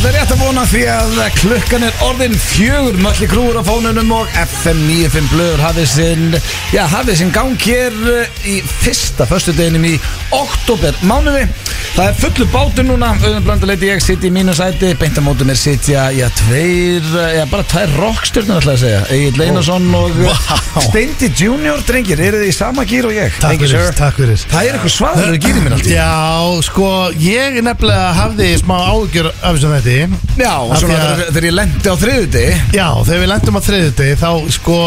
Er rétt að vona því að klukkan er orðin fjögur Mölli krúur á fónunum og FM 95 blöður hafið sinn Já, hafið sinn gang hér eh, í fyrsta föstudeginum í oktober mánuði Það er fullu bátur núna Auðvitað blanduleiti ég sitt í mínu sæti Beintamótum er sitja, já, tveir Já, bara tvær rockstjörnur ætla að segja. Egil Einarsson og Vá. Steindi Junior Drengir, eru þið í sama gýr og ég? Takk fyrir, takk fyrir. Það er eitthvað svaður að gýri mér alltaf Já, sko, ég nefnilega hafði smá ágjör af þessum þetta Já, og svona þegar, þegar ég lendi á þriðuti Já, þegar við lendum á þriðjudegi þá sko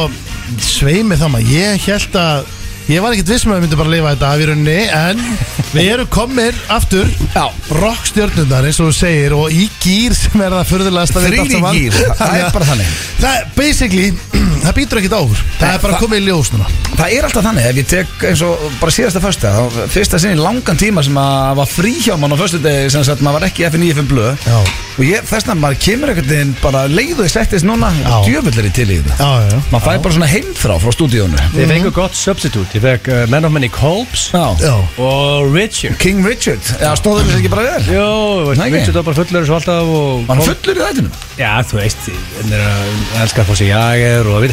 sveimi það maður. Ég held að Ég var ekkert viss með að við myndum bara að lifa þetta af í rauninni En við erum komir aftur Já. Rockstjörnundar eins og þú segir Og í gýr sem er það furðulegast að Þrír í gír, það er bara þannig. Það er basically, það býtur ekkert áhugur Það er bara það- komið í ljós núna. Það er alltaf þannig, ef ég tek eins og bara síðasta þá Fyrsta sinni langan tíma sem að var frí hjá mann á föstu degi sem sagt maður var ekki F95 blöð. Já. Og ég, þess að maður kemur einhvern veginn bara leiðu í settist núna Já. Djöfull er í til í þetta. Já, já, já Maður fæ bara svona heimþrá frá stúdíónu. Ég fengu gott substitute, ég fekk uh, Men of Many Colbs Já. Og Richard. King Richard, já stóður þess ekki bara vel? Jó, veist, Nei, ekki. Richard var bara fullur svo alltaf og Hann er fullur í þættinum? Já, þú veist, hann er að elska að fá sig jager og við,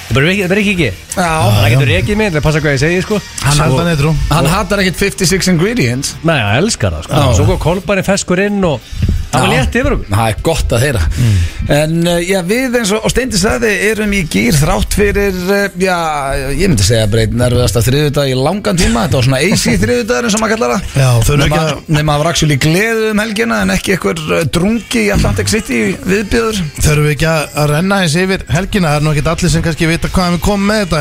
það bara ekki, það bara ekki Það getur ekki mig, það passa hvað ég segi, sko. Hann að neitrú hann hattar ekkert 56 ingredients. Nei, hann elskar það, sko. Svo kom Kolbæri feskur inn og það var létt yfir okkur. Það er gott að heyra. En uh, já, við eins og, og Steindi sagði erum í gýr þrátt fyrir uh, já, ég myndi segja breyt nerviðasta þriðudag í langan tíma. Þetta var svona AC þriðudagur eins og maður kallar það. Já, þau eru Nema, ekki að- nema að var actually gleðu um helgina en ekki einhver uh, drungi í Atlantic City viðbjöður Þurfum við ekki að að renna eins yfir helgina. Það er nú ekki allir sem kannski vita hvað við komum með þetta.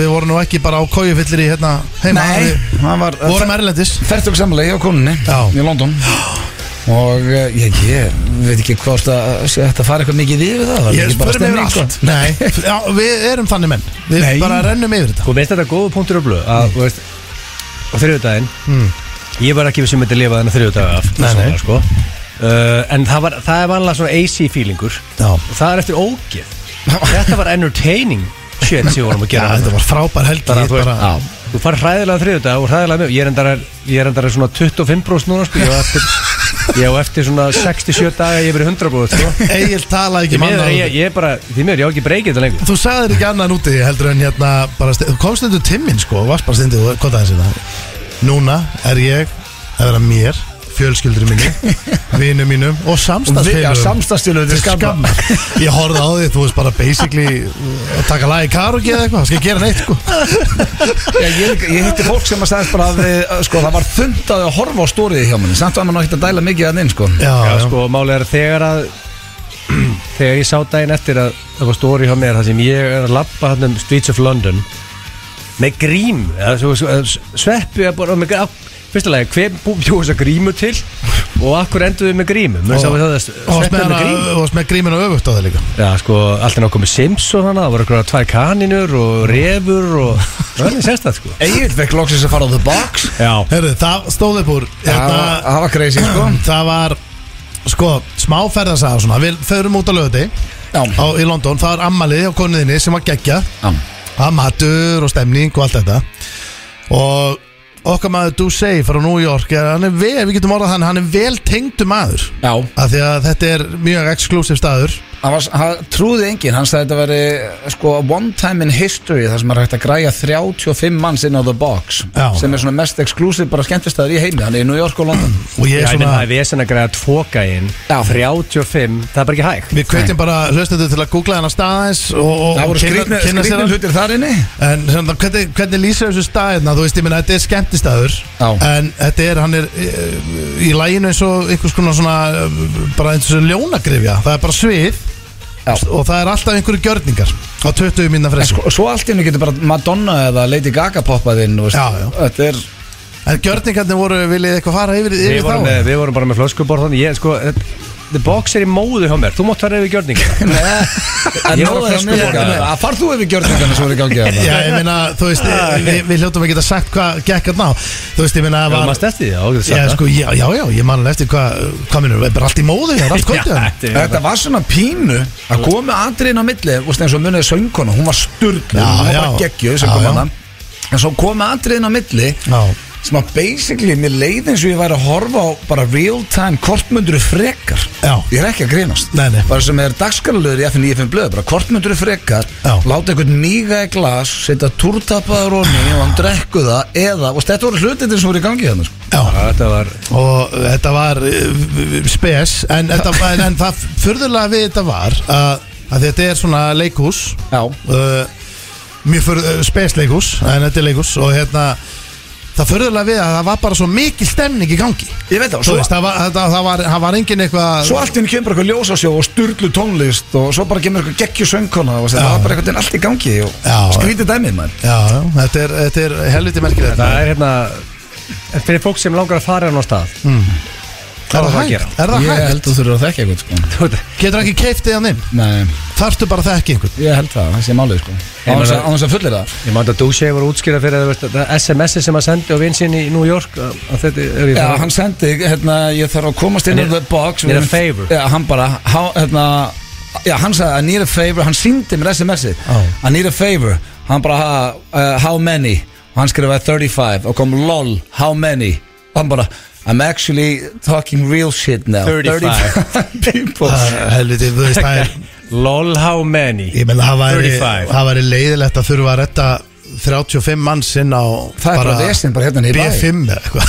Við vorum nú ekki bara á kójufillir í hérna heima Nei, Við það var vorum erlendis. Fertug samlega hjá konunni Já. í London. Og uh, ég, ég veit ekki hvort að sé þetta fara eitthvað mikið við það var Ég ekki bara stemning, allt. Sko. Nei, já, við erum þannig menn. Við Nei. bara rennum yfir þetta. Þú veist þetta góðu punktur og blöð? Að, þú veist, á þriðjudaginn Ég var ekki við sem myndi að lifa þennan þriðjudag af Nei, nei. persónulega, sko. uh, En það, var, það er vanlega svona AC feelingur. Já. Og það er eftir ógeð. Þetta var entertaining shit sem við vorum að gera þetta var frábær helgi Bara, þú, bara, bara, þú farið hræðilega þriðjudag og hræðilega mjög Ég er endar, ég er endar svona 25% núna sko. Ég á eftir, ég á eftir svona 67 daga ég hef verið 100% sko. Egil Því ekki miður, manna ég, ég er bara, því miður, ég á ekki breykið þetta lengur. Þú sagðir ekki annað núti heldur en hérna bara, sti- Þú komst undir timminn sko og varst bara stundið og hvað það er þetta? Núna er ég að vera mér fjölskyldur minni, vinum mínum og Og Já, samstagsfélugum samstagsfélögum til skamma. Ég horfði á því, þú veist bara basically að taka lag í karaoke eða eitthvað, það skal gera neitt sko? Já, ég, ég hitti fólk sem að sagðist bara að við, uh, sko, það var þundað að horfa á stóriði hjá manni samt var maður ekki að dæla mikið að inn sko. Já, Já, sko, málið er þegar að þegar ég sá daginn eftir að það var stóri hjá mér, það sem ég er að lappa hann um Streets of London með grím bara með lagi, hver búið þess að grímu til og akkur endur við með grímu? Það og og með gríminu öfugt á það líka. Já, sko, allt er náttúrulega með Sims og þannig, það voru eitthvað tvær kaninur og refur og þannig sést það, sko. Egil fekk loksins að fara á the box. Já, Herru, það stóð upp úr Já, það var crazy sko. Það var sko smáferðarsaga svona. Við förum út á á, í London. Það var ammalið á konuðinni sem var geggja já, Það var matur og stemning og allt þetta. Og okkar maður Dusey frá New York er, Hann er vel, við getum orðað hann Hann er vel tengdu maður. Já. Af því að þetta er mjög exklusív staður Hann, var, hann trúði enginn, hann sagði að þetta veri sko one time in history þar sem er hægt að græja 35 manns inn á the box Já. sem er svona mest exclusive bara skemmtistæður í heimi, hann er í New York og London Og ég er svona það er vesen að græða tvo gæinn Já. 35, það er bara ekki hægt Við hvetjum bara hlustendur til að googla hennar staðins og, og Það voru kynna- kynna sér hann. hlutir þar inni En svona, hvernig, hvernig lýsir þessu staðina Þú veist, ég minna, þetta er skemmtistæður Já. En þetta er, hann er eh, í læginu eins og einhvers konar svona eh, Bara eins og ljónagrifja Það er bara svið. Og það er alltaf einhverju gjörningar Á 20 minna fresku svo allt henni getur bara Madonna eða Lady Gaga poppað inn þú veist. Já, já. Þetta er En gjörningarnir voru, viljið eitthvað fara yfir, við yfir vorum, þá? með, við vorum bara með flöskuborð þannig ég sko The box er í móðu hjá mér, þú mátt fara yfir gjörninga En Ég var nóg á er flösku mér- borða. að Far þú yfir gjörningarna sem voru í gangi þarna? Já, ég meina, þú veist, við, við hljóttum að geta sagt hvað gekk að ná Þú veist, ég meina, Það var var stæsti því, já, Já, sagt það. sko, já, já, já, ég man eftir hvað, hvað minnur, er bara allt í móðu, það er allt Já, hann þetta var svona pínu að koma atriðin á milli þú veist, eins og munið söngkona, hún var sturglu Já, hún var já. bara geggjöð Já, sem kom já. en svo koma atriðin á milli Já, sem að basically mér leið eins og ég væri að horfa á bara real time kortmunduru frekar Já. ég er ekki að grínast Nei, nei. bara sem er dagskaralöður í FN95 blöð bara kortmunduru frekar Já. láta einhvern míga í glas setja túrtapaður onni og hann drekku það eða, og þetta voru hlutindir sem voru í gangi hérna sko. Já, Þetta var og þetta var uh, spes en, þetta, en, en það furðulega við þetta var að, að þetta er svona leikhús Já. uh, mjög furð, uh, spes leikhús en þetta er leikhús og hérna það furðulega við að það var bara svo mikil stemning í gangi. Ég veit það, Svo veist, það var, það, það var, það var engin eitthvað svo allt henni kemur eitthvað ljósasjó og sturlu tónlist og svo bara kemur eitthvað geggju söngkona og það var bara eitthvað allt í gangi og skrítið dæmið maður. Já, já, þetta er, þetta er helviti merkilegt. Það er hérna Fyrir fólk sem langar að fara hann á stað Er það það að hægt? gera? Er það ég hægt? held að þú þurfur að þekka eitthvað sko. Getur ekki keiftið hann inn? nei, Þarftu bara að þekka einhvern? ég held það, það sé málið sko. á meina þess að- það- á þess að fullir það Ég mátti að Dúsjei var að útskýra fyrir þú veist, þetta SMS-i sem að sendi á vinsinn í New York að að þetta er í Já, hann sendi, hérna, ég þarf að komast inn í the box need a favor. Já, hann bara, há, hérna Já, hann sagði, I need a favor, hann síndi mér SMS-ið Já. I need a favor Hann bara, "Ha, uh, how many Og hann skrifaði 35 og kom lol, how many Og hann bara, I'm actually talking real shit now 35. people Það er Helviti, þú veist, það er LOL how many Ég meina, 35. það væri leiðilegt að þurfa að retta 35 manns inn á Það er bara vesinn bara hérna í bæ. B5 eða eitthvað.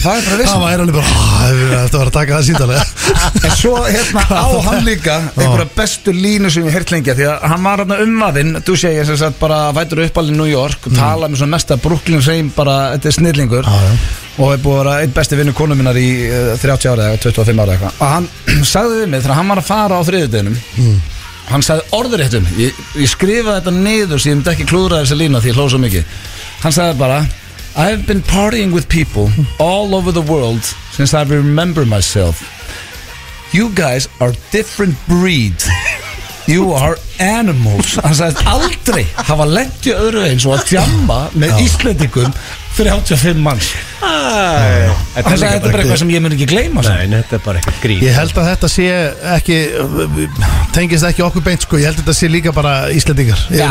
Það er bara Það vesinn væri alveg bara, "Ah, þetta var að taka það síndalega En svo hérna á hann líka einhverja bestu línu sem ég heirt lengja því að hann var hérna umvaðinn þú segir sem sagt bara vætur upp alveg í New York og tala með svona mesta Brooklyn Reim bara, þetta er snillingur. Og er búið að vera einn besti vinnu konu minnar í uh, 30 ára eða 25 ára eitthvað. Og hann sagði við mig þegar hann var að fara á þriðudeginum hann sagði orðuréttum ég, ég skrifaði þetta niður sem ég myndi ekki klúðra þessa lína því ég hlóð svo mikið. Hann sagði bara I've been partying with people all over the world since I remember myself. You guys are different breed. You are animals. Hann sagði aldrei hafa lent í öðru eins og að tjamma með Íslendingum 35 manns Þetta er bara eitthvað sem ég mun ekki gleyma hann. Nei, þetta er bara eitthvað grín. Ég held að þetta sé ekki tengist ekki okkur beint sko, ég held að þetta sé líka bara Íslendingar. Já,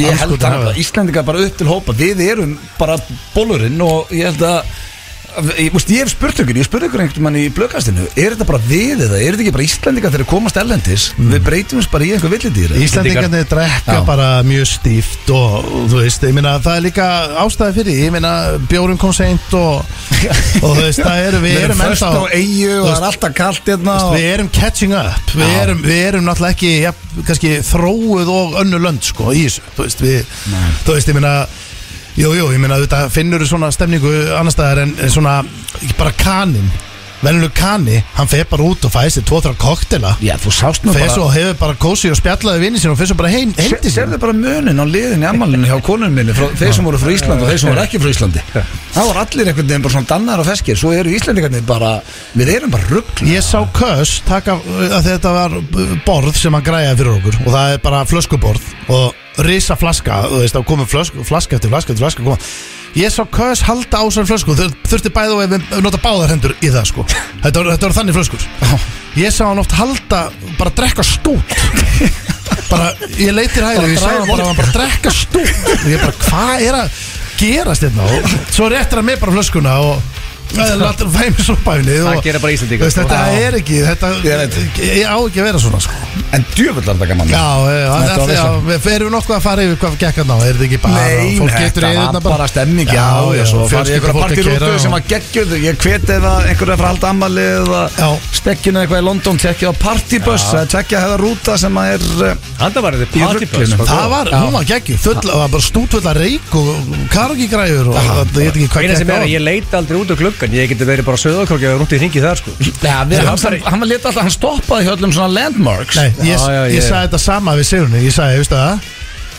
ég held að Íslendingar bara upp til hópa. Við erum bara bólurinn og ég held að Ég, múst, ég hef spurt ykkur, ég spurði ykkur einhvern mann í blökastinu Er þetta bara við eða, er þetta ekki bara Íslendingar þegar komast ellendis Við breytum þess bara í einhver villindýr Íslandingarnir drekka Já. bara mjög stíft og, og þú veist, ég meina það er líka ástæði fyrir, ég meina bjórum kom seint og, og þú veist, það eru, við Við erum erum först á eigu og það er alltaf kalt hérna og... Við erum catching up. Við erum, við erum náttúrulega ekki ja, kannski, þróuð og önnu lönd sko, í þessu Þú veist, við, þú veist, ég meina Jú, jú, ég meina þetta finnur svona stemningu annar staðar en, svona ekki bara kanin Venjuleg kani, hann fer bara út og fæði sér tvo-þrjá koktela. Já, þú sást nú Fer bara svo og hefur bara kósi og spjallaði vinni sín og fer svo bara heim, heim til sín. Serðu bara munin á liðin í ammálinu hjá konunum minni frá þeir sem voru frá Íslandi og þeir sem voru ekki frá Íslandi. Það voru allir einhvern veginn bara svona dannar og feskir Svo eru Íslandingarnir bara, við erum bara rugg Ég sá Kös taka að þetta var borð sem hann græjaði fyrir okkur og það er bara flöskuborð og risa flaska, þú veist, þá komum flösk, flaska eftir flaska eftir flaska koma. Ég sá Kös halda á sér flösku. Þau þurfti bæða og við nota báðar hendur í það sko. Þetta var, þetta var þannig flöskur. Ég sá hann oft halda, bara drekka stút. Bara, ég leitir hægri ég sá hann bara, bara drekka stút. Og ég bara, hvað er að gerast hérna? Og svo réttir hann mig bara flöskuna og Látur að fæmi soppæfni Það gerir bara Íslendingar, Veist, Þetta sko. er ekki Þetta á ekki að vera svona sko. En djöfullar þetta gaman. Já, já, já, veisla. Við ferum nokkuð að fara yfir hvað gekk að ná Er þetta ekki bara Nei, Fólk getur þetta var bara stemming Já, já, svo farið ég einhverja partirútu sem var geggjuð Ég hveti að er að fara að halda ammali eða stekkinu eitthvað í London tekja á partibus, það er tekja hefða rúta sem að er eh, Handa var þetta Í partybus ruglinu. Það var, hún var geggjuð Full, það var bara stútfull að reik og kargigræður það, ég ég Ég geti verið bara söðakrokki og rúnt í hringi þar sko. Já, við, hann, hann, hann var lítið alltaf, hann stoppaði hjá öllum svona landmarks. Nei, ég, Já, já, ég ég- sagði þetta sama við Sigurni Ég sagði, veistu það?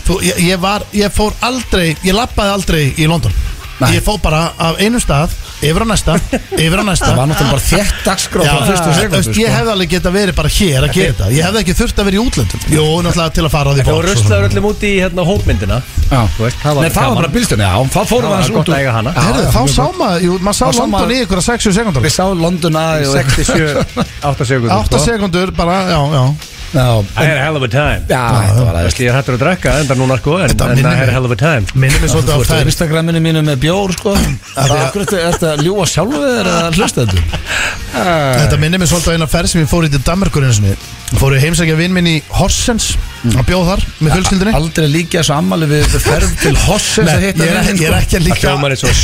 Þú, ég, ég var, ég fór aldrei Ég lappaði aldrei í London. Nei. Ég fór bara af einum stað Yfir á næsta, yfir á næsta. Það var náttúrulega bara þétt dagskrá Já, frá fyrstu þú sekundu veist, ég hefði alveg geta verið bara hér að gera þetta Ég hefði ekki þurft að vera í útlöndum. Jú, náttúrulega til að fara á því Það var svona. öllum út í hérna hópmyndina. Já. Þú veist, það var Nei, það var bara bílstjörn, já, þá fórum Það við hans gott út að eiga hana. Já, Herðu, Þá sá maður, jú, maður sá sá London í ykkur að 60 sekundur Við sáum London að 67, 8 sekundur 8 sekundur bara, já, já Had a hell of a time. Ég er hættur að drekka enda núna sko En, mig. a hell of a time. Minnum við svolítið á þær Instagraminu mínu með bjór sko. Það er þetta að ljúa sjálfu eða hlusta þetta Þetta minnir mig svolítið á eina ferð sem ég fór í til Danmarkur einu sinni. Fór ég heimsækja vinn minn í Horsens Að bjóð þar með fjölskyldunni. Aldrei líka þessu ammali við ferð til Hossens Nei, að ég hitta er, ég er sko. ekki að Það líka eins og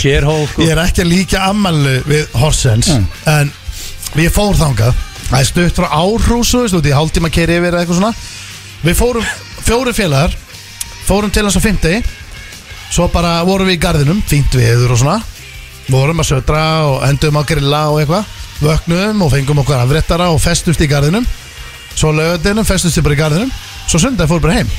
sko. Ég er ekki að líka ammælu við Horsens En ég fór þangað Það er stutt frá Árhúsu Þú veist, í hálftíma keri yfir eða eitthvað svona. Við fórum fjóri félagar Fórum til hans á fimmti Svo bara vorum við í garðinum Fínt viður og svona. Vorum að södra og endum að grilla og eitthvað. Vöknum og fengum okkur afréttara Og festumst í garðinum. Svo lögadinum festumst bara í garðinum. Svo sundag fór bara heim.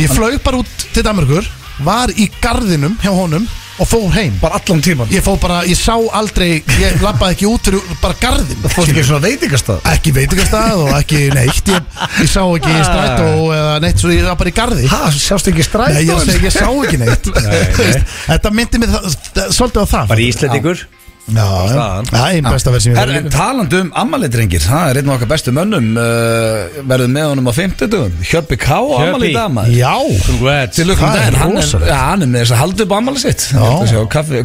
Ég flög bara út til Danmarkur Var í garðinum hjá honum Og fór heim. Bara allan tíman Ég fór bara, ég sá aldrei Ég lappaði ekki út fyrir bara garðin Það fórst ekki svona veitingastað? Ekki veitingastað og ekki neitt. Ég, ég sá ekki Ah. strætó eða neitt Svo ég var bara í garði. Hæ, sjást ekki strætó? Nei, ég, ég sá ekki neitt. Þú veist, Þetta myndi mig svolítið á það. Bara íslendingur. Það er einn besta verð sem ég en talandi um ammali drengir Það er einn af okkar bestu mönnum uh, Verðum með honum á 50 Hjörpi K. á Hjörpi. ammali dama. Já, Congrats. Til lukkum Það er daginn, hann er, hann er með þess að halda upp ammali sitt.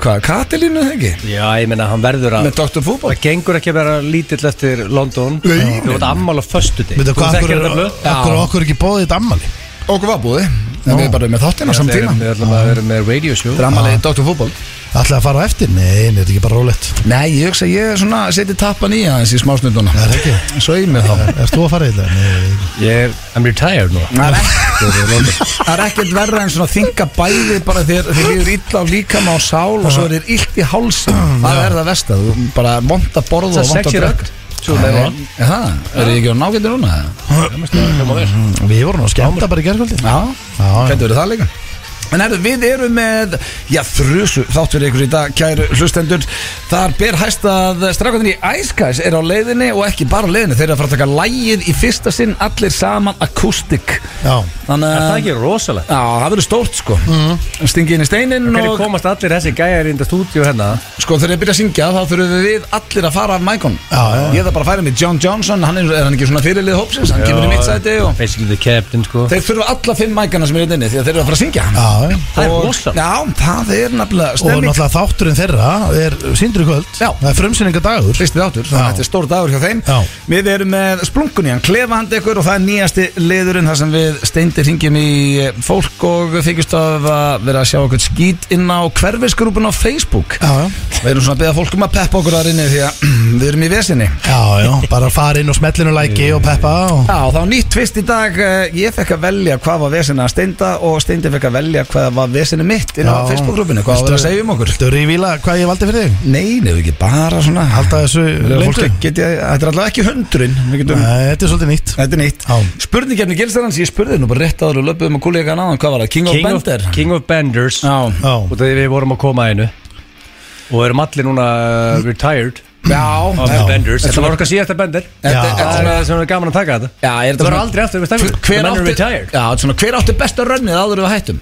Hvað, Katilínu ekki? Já, ég meina, hann verður að Með Dr. Fútbol. Það gengur ekki að vera lítill eftir London. Nei. Þú vart ammal á föstu dig hvað, okkur, þetta blöð? okkur, okkur ekki bóðið þetta ammali Okkur var búið En við erum bara með þáttina samt tíma. erum- við ætlum að vera með radio show. Ammali Dr. Fútbol Ætlaði að fara á eftir? Nei, þetta er ekki bara rólegt. Nei, ég hugsa að ég er svona Seti tappan í aðeins í smásnunduna Það er ekki? Svo í mig þá. Erst þú að fara í þetta? Nei, Ég er, I'm retired nú. Það er er ekkert verra en svona þinga bæði bara þegar þið líður illa á líkama og sál og svo er þér illt í hálsin það er það versta, þú bara vond að borða Það og er vond Svo það var Er? Er ekki á nágættir núna? Við vorum á skemmta bara í gerðkvöldi Já, Já, já. hvernig verður það líka? En herru, við erum með, já, þrjusu þátt fyrir ykkur í dag, kæru hlustendur. Þar ber hæst að strákvæðin í Æskæs er á leiðinni og ekki bara á leiðinni. Þeir eru að fara að taka lægið í fyrsta sinn allir saman akústik Já, Þannig Er það að, ekki rosalegt? já, það verður stórt sko. Stingi inn í steinin Hvernig og komast allir þessi gæjar í þetta stúdíu hérna? sko þegar ég byrja að syngja þá þurfum við allir að fara af mækon Já, já, já. Ég þarf bara að færa mig John Johnson, hann er, er hann ekki svona fyrirlið hópsins, hann kemur í mitt sæti og Basically the captain sko. Þeir þurfa alla fimm mækana sem er hérna inni því að þeir eru að fara að syngja. Já, já. Það er Og- rosalegt. Já, það er nefnilega Og stemming náttúrulega þátturinn þeirra er síndur í kvöld. Já. Það er frumsýningadagur Fyrsti þáttur, þannig Já. að þetta er stór dagur hjá þeim. Já. Við erum með splunkunni, hann klefa handa ykkur og það er nýjasti liðurinn þar sem við steindir hingjum í fólk og þykist að vera að sjá okkur skít inn á hverfisgrúpun á Facebook. Já, já. Við erum svona að beða fólk um að peppa okkur þar inni því að við erum í vesinni. Já, já, bara fara inn og smellinu læki og peppa og... Já, þá nýtt tvist í dag. Eh, Ég fekk að velja hvað var vesina að steinda og steindi fekk að velja hvað var vesinu mitt inn á Já. Facebook-grúpinu, hvað var það að segja um okkur? Viltu rífíla hvað ég valdi fyrir þig? Nei, nefnum ekki bara svona Halda þessu Fólk leyndu? get ég, þetta er allavega ekki hundurinn. Við getum, Nei, þetta er svolítið nýtt. Þetta er nýtt. Já. Spurningkefni gilstarans, ég spurði nú bara rétt áður og löpum og kollega náðan, hvað var það? King, King of of, Bender King of Benders. Já, Já, Og þegar við vorum að koma að einu. Og erum allir núna uh, retired. Já, Of já. Benders. Þetta Þetta var- okkar síðasta Bender. Þetta þetta er Það svona er svona gaman að taka þetta. Já, er þetta Það var svona- aldrei aftur við stæðum Hver The are átti, retired. Já, þetta er svona, hver átti besta rönnið áður við hættum?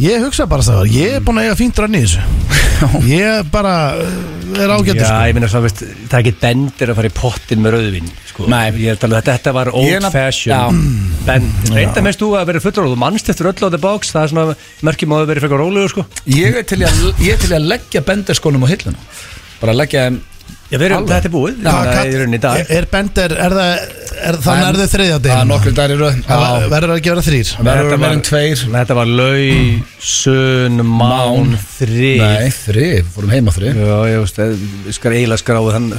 Ég hugsa bara það Ég er búin að eiga fínt rann í þessu Ég bara uh, er ágættur Já, sko. ég minna svo, veist, það er ekki bendir að fara í pottin með rauðvin sko. Nei. Ég held alveg að þetta var Ég old er naf- fashion bend Reynda mest þú að vera fullur og þú mannst eftir öll á the box Það er svona mörkjum að verið frekar rólegur sko. Ég er til í að, ég er til í að leggja benderskónum á hilluna Bara leggja þeim Já, við erum, þetta er búið. Já, Það Kall- er Er, er Bender, er það er, Þannig er þriðja Það er degin nokkri dagar í röð. Já. Verður að gefa þrýr verður meira en tveir. Þetta var lau, sun, mán, þrið Nei, þrið, fórum heima þrið Já, ég veist, ég skal eiginlega skráði þann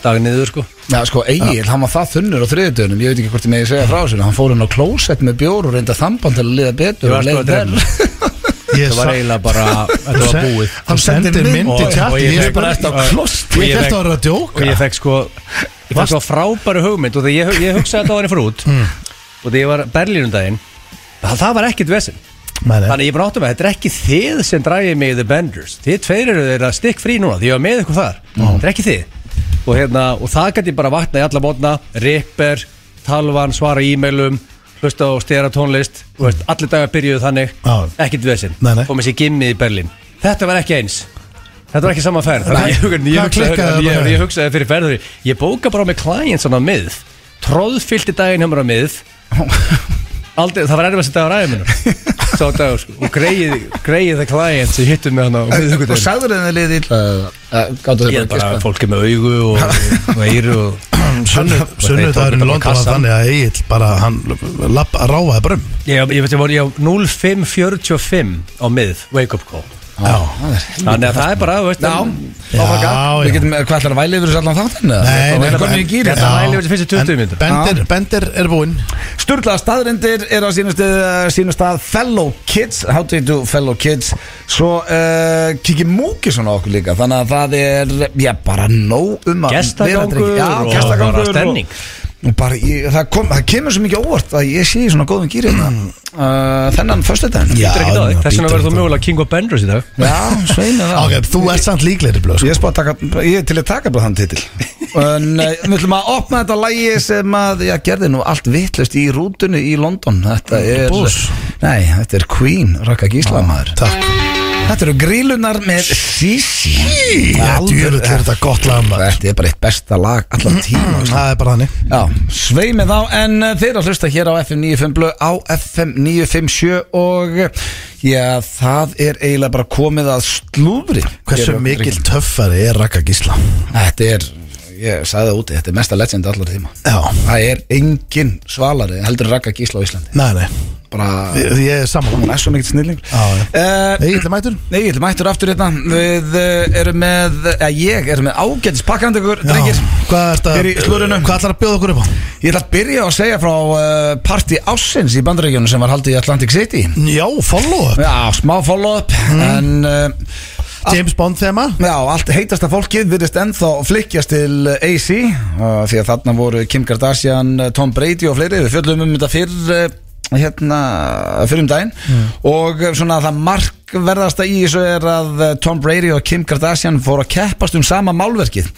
dag niður sko. Já, sko, Egil, hann var það þunnur á þriðutöðunum Ég veit ekki hvort ég megi segja frá þessu Hann fór hann á klósett með bjór og reynda þamban til að liða betur og sko leið að vel Það var eiginlega bara, þetta var búið. Hann sendir mynd í Og- og ég Ég fekk bara og- klost og Ég ég fekk- og ég fekk sko ég fekk sko frábæru hugmynd og þegar ég, ég hugsaði þetta á henni fyrir út. Og þegar ég var Berlínundaginn það, það var ekkit vesinn þannig ég bara áttum að þetta er ekki þið sem dræði mig The Benders. Þið tveir eru þeirra stikk frí núna því ég var með ykkur þar. Þetta er ekki þið. Og, hérna, og það gæti ég bara vakna í alla mótna ripper, talvan, svara e-mailum hlusta á stera tónlist veist, allir dagar byrjuðu þannig Já. ekkit vesinn, komið sér gimmið í Berlín. Þetta var ekki eins. Þetta var ekki sama að ég, ég, ég, ég, hugsaði fyrir ferður Ég bóka bara með svona á mið. Tróðfyllt í daginn hjá mér á mið Aldrei, það var erfið að setja á ræðum minna Sá dagur sko. Og greið, greið það client sem hittum með hann á Og miðvikudaginn. sagður þið liðið illa Gáttu er bara bara að fólki með augu og, og og Sunnudagurinn í London bara var þannig að Egil bara, hann lapp, ráfaði brum Ég, ég veit ég var ég á 0545 á mið Wake up call Þannig að það er bara þú veist, Já. Við getum, hvað ætlar að væli yfir þessu allan þáttinn? Nei, nei, Hvernig ég gýri Þetta væli yfir þessu fyrstu 20 En mínútur. Bendir, Bendir er búinn. Sturla staðrindir er á sínum stað, sínum stað Fellow Kids, How do you do Fellow Kids. Svo uh, kikið Múkisson á okkur líka Þannig að það er, já, bara nóg um að Gestagangur vera- Já, og gestagangur bara stemning. Bara, ég, það, kom, það kemur svo mikið óvart að ég sé í svona góðum gýri uh, Þennan Þetta er ekkert á þig. já, Þess vegna verður þú mögulega King of Benders í dag. Já, sveinu það. Ok, þú ert samt líklegri blöð Ég að taka, ég er til að taka bara þann titil. En uh, við ætlum að opna þetta lægi sem að, já, gerði nú allt vittlust í rútunni í London. Þetta er, nei, þetta er Queen, Raka Gíslamaður Takk Þetta eru grílunar með Sisi Já, djúvill er þetta gott lag maður. Þetta er bara eitt besta lag allan tíma Það er bara þannig. Já, svei með þá En uh, þeir eru að hlusta hér á FM 95 blöð á FM 957 og uh, já, það er eiginlega bara komið að slúðri. Hversu mikil töffari er Raka Gísla? Þetta er, ég sagði það úti, þetta er mesta legend allar tíma. Já, Það er engin svalari heldur Raka Gísla á Íslandi. Nei, nei. Bara, Ég ég er saman hún er svo mikið snilling Já, já. uh, Egil er mætur Nei, ég mættur aftur hérna. Við uh, erum með, eða ég er með ágætis pakkandi ykkur, drengir. Hvað er Hér í slúðrinu. Hvað ætlar að bjóða okkur upp á? Ég ætla að byrja að segja frá uh, party ásins í bandaríkjunum sem var haldið í Atlantic City. Já, follow up. Já, smá follow-up En uh, James Bond þema. Já, allt heitasta fólkið virðist ennþá flykkjast til AC uh, Því að þarna voru Kim Kardashian, uh, Tom Brady og fleiri. Við fjöllum um þetta fyrr uh, hérna fyrir um daginn. Og uh, svona það markverðasta í þessu er að uh, Tom Brady og Kim Kardashian fóru að keppast um sama málverkið.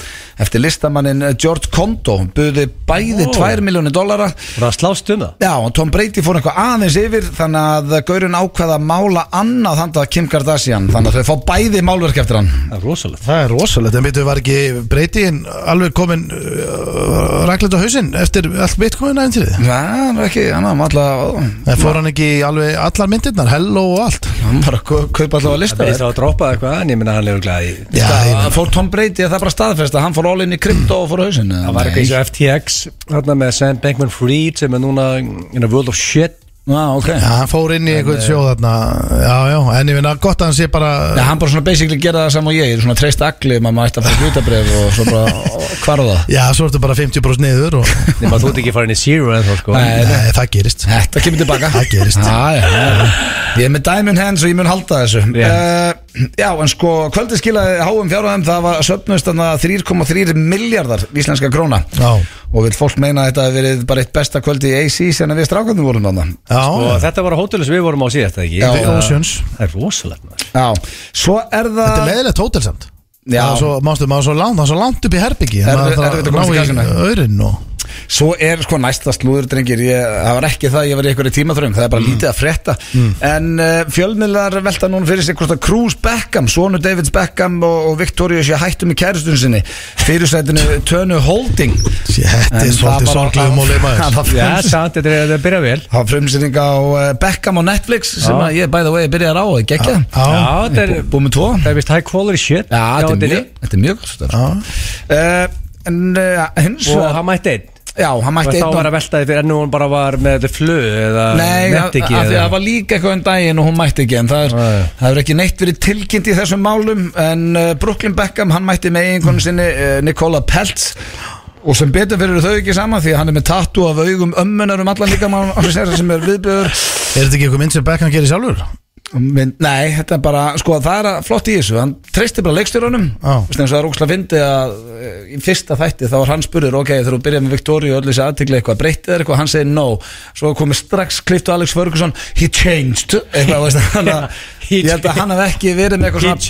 Eftir listamannin uh, George Kondo buði bæði Ó. 2 miljónir dollara. Það að slást um það? Já, og Tom Brady fór eitthvað aðeins yfir þannig að Gaurin ákveða að mála annað handað Kim Kardashian þannig að þau fá bæði málverk eftir hann. Það er rosalegt. Það er rosalegt, en veitum við var ekki breytiðin alveg komin uh, ræklet á hausinn eftir allt bitcoin aðeins Já, hann var ekki, hann var alltaf Það fór hann ekki alveg allar myndirnar, hello og allt? Hann var að kau- kaupa alltaf að lista Það er þér þá að droppa eitthvað En ég minna hann lefur glæði Já, meina- Fór Tom Brady að það bara staðfest að hann fór all in í krypto og fór á hausinn. Það var eitthvað eins og FTX Þarna með Sam Bankman-Fried Sem er núna in a world of shit Já, ok. Já, hann fór inn í einhvern sjóð þarna. Já, já, en ég finna gott að hann sé bara Já, hann bara svona basically gera það saman og ég. Ég er svona treyst agli, maður ætti að fara hlutabrif og svo bara hvarða það Já, svo ertu bara 50% niður og Nefn að þú ert ekki farin í zero en þá sko. Nei. Nei, það gerist. Þetta kemur tilbaka. Það gerist. já, já, já. Ég er með diamond hands og ég mun halda þessu. Rétt. uh, Já, en sko kvöldi skilaði háum fjárhæðum. Það var söpnust þarna 3,3 miljardar íslenska króna. Já, Og vil fólk meina að þetta hafi verið bara eitt besta kvöldi í AC að við strákandi vorum þarna já, Og þetta var á hótelu sem við vorum á síðast eða ekki? Já. Oceans Það er rosalegt maður. Já, svo er það Þetta er leðilegt hótelsamt. Já. Það er svo, mástu, maður er svo langt, það er svo langt upp í herbyggi Maður þarf erfitt að komast í ná kassuna. Örin og Svo er sko næsta slúður drengir ég, Það var ekki það, ég var í einhverju tímaþröng Það er bara lítið að frétta. En uh, fjölmiðlar velta núna fyrir sig hvort að Cruz Beckham, sonu Davids Beckham og, og Victoria sé hættum í kæristun sinni. Fyrirsætinu Tönu Holding. Þetta er svolítið sorglegum og leimaður Já, sant, þetta er er byrja vel. Það var frumsýning á uh, Beckham á Netflix sem að ég by the way byrjaði á og geggja Já, Já, þetta er Búið með tvo. Það er vist high quality shit Já, þetta er mjög, er uh, En uh, hins Og hann mætti einn Já, hann Og mætti þá einn var að velta því fyrir ennú hún bara var með flug eða Nei, af nefnt ekki af því að eða- það var líka eitthvað um daginn og hún mætti ekki en það, er, Nei. það hefur ekki neitt verið tilkynnt í þessum málum en uh, Brooklyn Beckham, hann mætti með eiginkonu sinni uh, Nikola Peltz og sem betur fyrir þau ekki saman því að hann er með tattu af augum ömmunar um allan líka sem er viðbjöður Er þetta ekki eitthvað mynd sem Beckham gerir sjálfur? Men, Nei, þetta er bara, sko það er að- flott í þessu. Hann treysti bara leikstjórunum. Vist, eins og það er ógslag fyndi að eh, í fyrsta þætti þá var hann spurður ok, þegar þú byrjar með Victoria og öll þessi aðtikli eitthvað breyttið er eitthvað, hann segir no. Svo komið strax kliftu Alex Ferguson he changed. Eitthvað, veist, þannig að ég held að hann hef ekki verið með eitthvað svona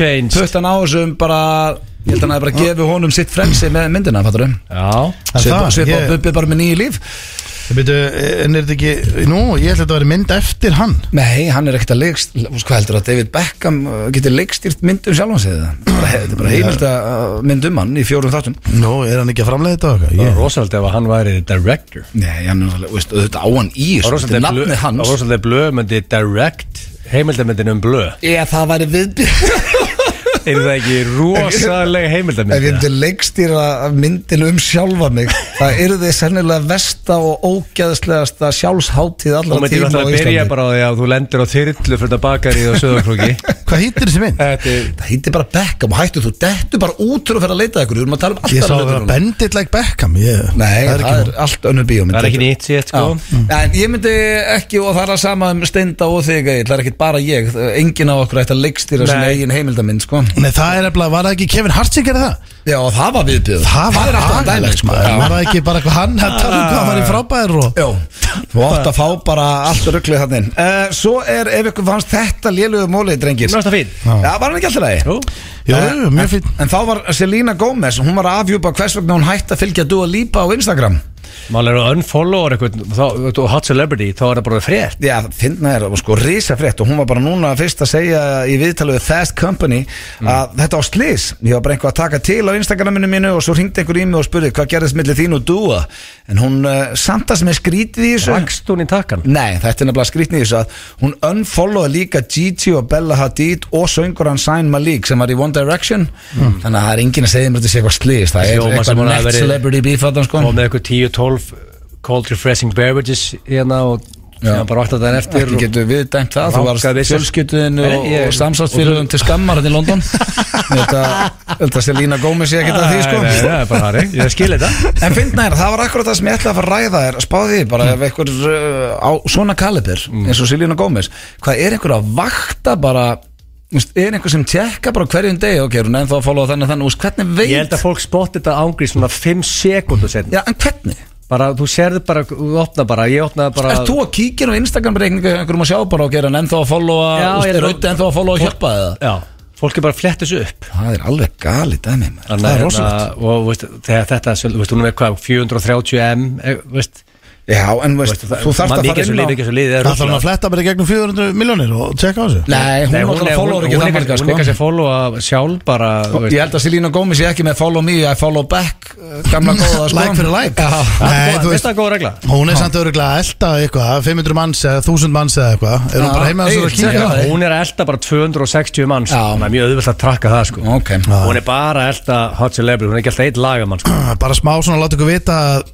puttan á þessum bara, ég held að hann hef bara gefið honum sitt frelsi með myndina, fattur um Já En það, Svipað ég- Byrju, en er þetta ekki, nú, ég ætla þetta að vera mynd eftir hann. Nei, hann er ekkert að leikst Hvað heldur að David Beckham uh, getur leikstýrt mynd um sjálfan sig það? Bara- Þetta er bara heimild að mynd um hann í fjórum þáttum. Nú, er hann ekki að framlega þetta okkar? Það var rosalega ef að hann væri director. Nei, hann er auðvitað á hann í Það var Þetta er rosalega blöð- nafnið það hans. var rosalega blöð myndi direct heimildamindin um blöð Ég, það væri viðbyrð Er það ekki rosalega Ef ég myndi leikstýra myndinu um sjálfa mig Það eru þið sennilega versta og ógæðslegasta sjálfsháttíð Þú allra tíma á alltaf að byrja Íslandi bara á því að þú lendir á þyrlu fyrir það bakari og söðarkróki hvað hýttir þessi mynd? Þetta er Það hýttir bara Beckham. Og hættu þú dettu bara út fyrir að fara að leita að ykkur. Við erum að tala um Ég alltaf sá að vera bendit like Beckham ég, Nei, það er, ekki allt önnur bíómynd Það er ekki nýtt sétt sko. En ég myndi ekki og það er að sama um Steinda og þig Það er ekki bara ég. Engin af okkur ætti að leikstýra sinna Nei. sko. Það er nefnilega, var það ekki Kevin Hart sem gerði það? Já, og það var viðbjöð Það var alltaf að dæmi agalegt sko. maður Já. Var það ekki bara eitthvað hann að tala um hvað var í frábæður og Jó, þú átt að fá bara allt rugglið þannig uh, Svo er, ef ykkur fannst þetta lélugu mólið, drengir Mér finnst það fín. Já, var hann ekki alltaf lagi? Jú. Jú, jú, mjög fín En þá var Selena Gomez, hún var að afhjúpa hvers vegna hún hætti að fylgja Dua Lipa á Instagram Mál er að unfollower eitthvað og hot celebrity þá er það bara frétt. Já, finna er það sko risa frétt og hún var bara núna fyrst að segja í viðtalið við Fast Company að þetta á slis ég var bara einhvað að taka til á Instagraminu mínu og svo ringdi einhver í mig og spurði hvað gerðist millir þín og Dua en hún uh, samt að sem er skrítið í þessu Rakst hún í takkan Nei, þetta er nefnilega skrítið í þessu að hún unfollowði líka Gigi og Bella Hadid og söngurann Zayn Malik sem var í One Direction. Þannig að það er enginn að segja mér þetta sé eitthvað slis það er sem eitthvað net celebrity beef þarna, sko. og með eitthvað 10-12 cold refreshing beverages hérna og Já. sem bara vakta þann eftir Ekki getur við dæmt það, þú varst fjölskyttuðinu Nei, og, samsástfélagum til skammar hérna í London. Þetta þetta sé Lína Gómez ég ekki að því sko. Nei, nei, það er bara ég skil þetta. En finn nær, það var akkurat það sem ég ætlaði að fara að ræða er spáði því bara ef einhver uh, á svona kaliber eins og Selina Gómez hvað er einhver að vakta bara er einhver sem tjekka bara hverjum degi? Ok, er hún ennþá að followa þannig þannig hvernig veit Ég held að fólk spotti þetta ángri svona 5 sekundur setn Já, en hvernig? Bara, þú sérðu bara, þú opna bara ég opnaði bara Er þú að kíkja á Instagram reikningu einhverjum að sjá bara ok, er hann ennþá að followa er er að- auðvitað ennþá að followa og hjálpa eða? Já, fólk er bara að fletta þessu upp Það er alveg gali dæmi maður. Þannig Það er að- rosalegt og veist, þegar þetta, þú veist, hún er með hvað 430M, eh, veist Já, en veist, Veist, það- þú maður að fara inn á er Það þarf hann að fletta bara í gegnum 400 miljónir og tjekka á þessu. Nei, hún Nei, er hún náttúrulega er, hún, ekki hún það er, marga hún er sko kannski að followa sjálf bara þú veist. Ég held að Selena Gomez sé ekki með follow me I follow back uh, gamla góða sko. Like fyrir like. Já, Það Nei, er þú veist- þetta er góð regla. Hún er samt öruglega að elda eitthvað 500 manns eða 1000 manns eða eitthvað. Er hún Já, bara heima þess að Egill, kíkja á það? Hún er að elda bara 260 manns Já. Það er mjög auðvitað að trakka það sko. Ok. Hún er bara að elda hot celebrity Hún er ekki alltaf eitt lagamann sko. Bara smá svona láta ykkur vita að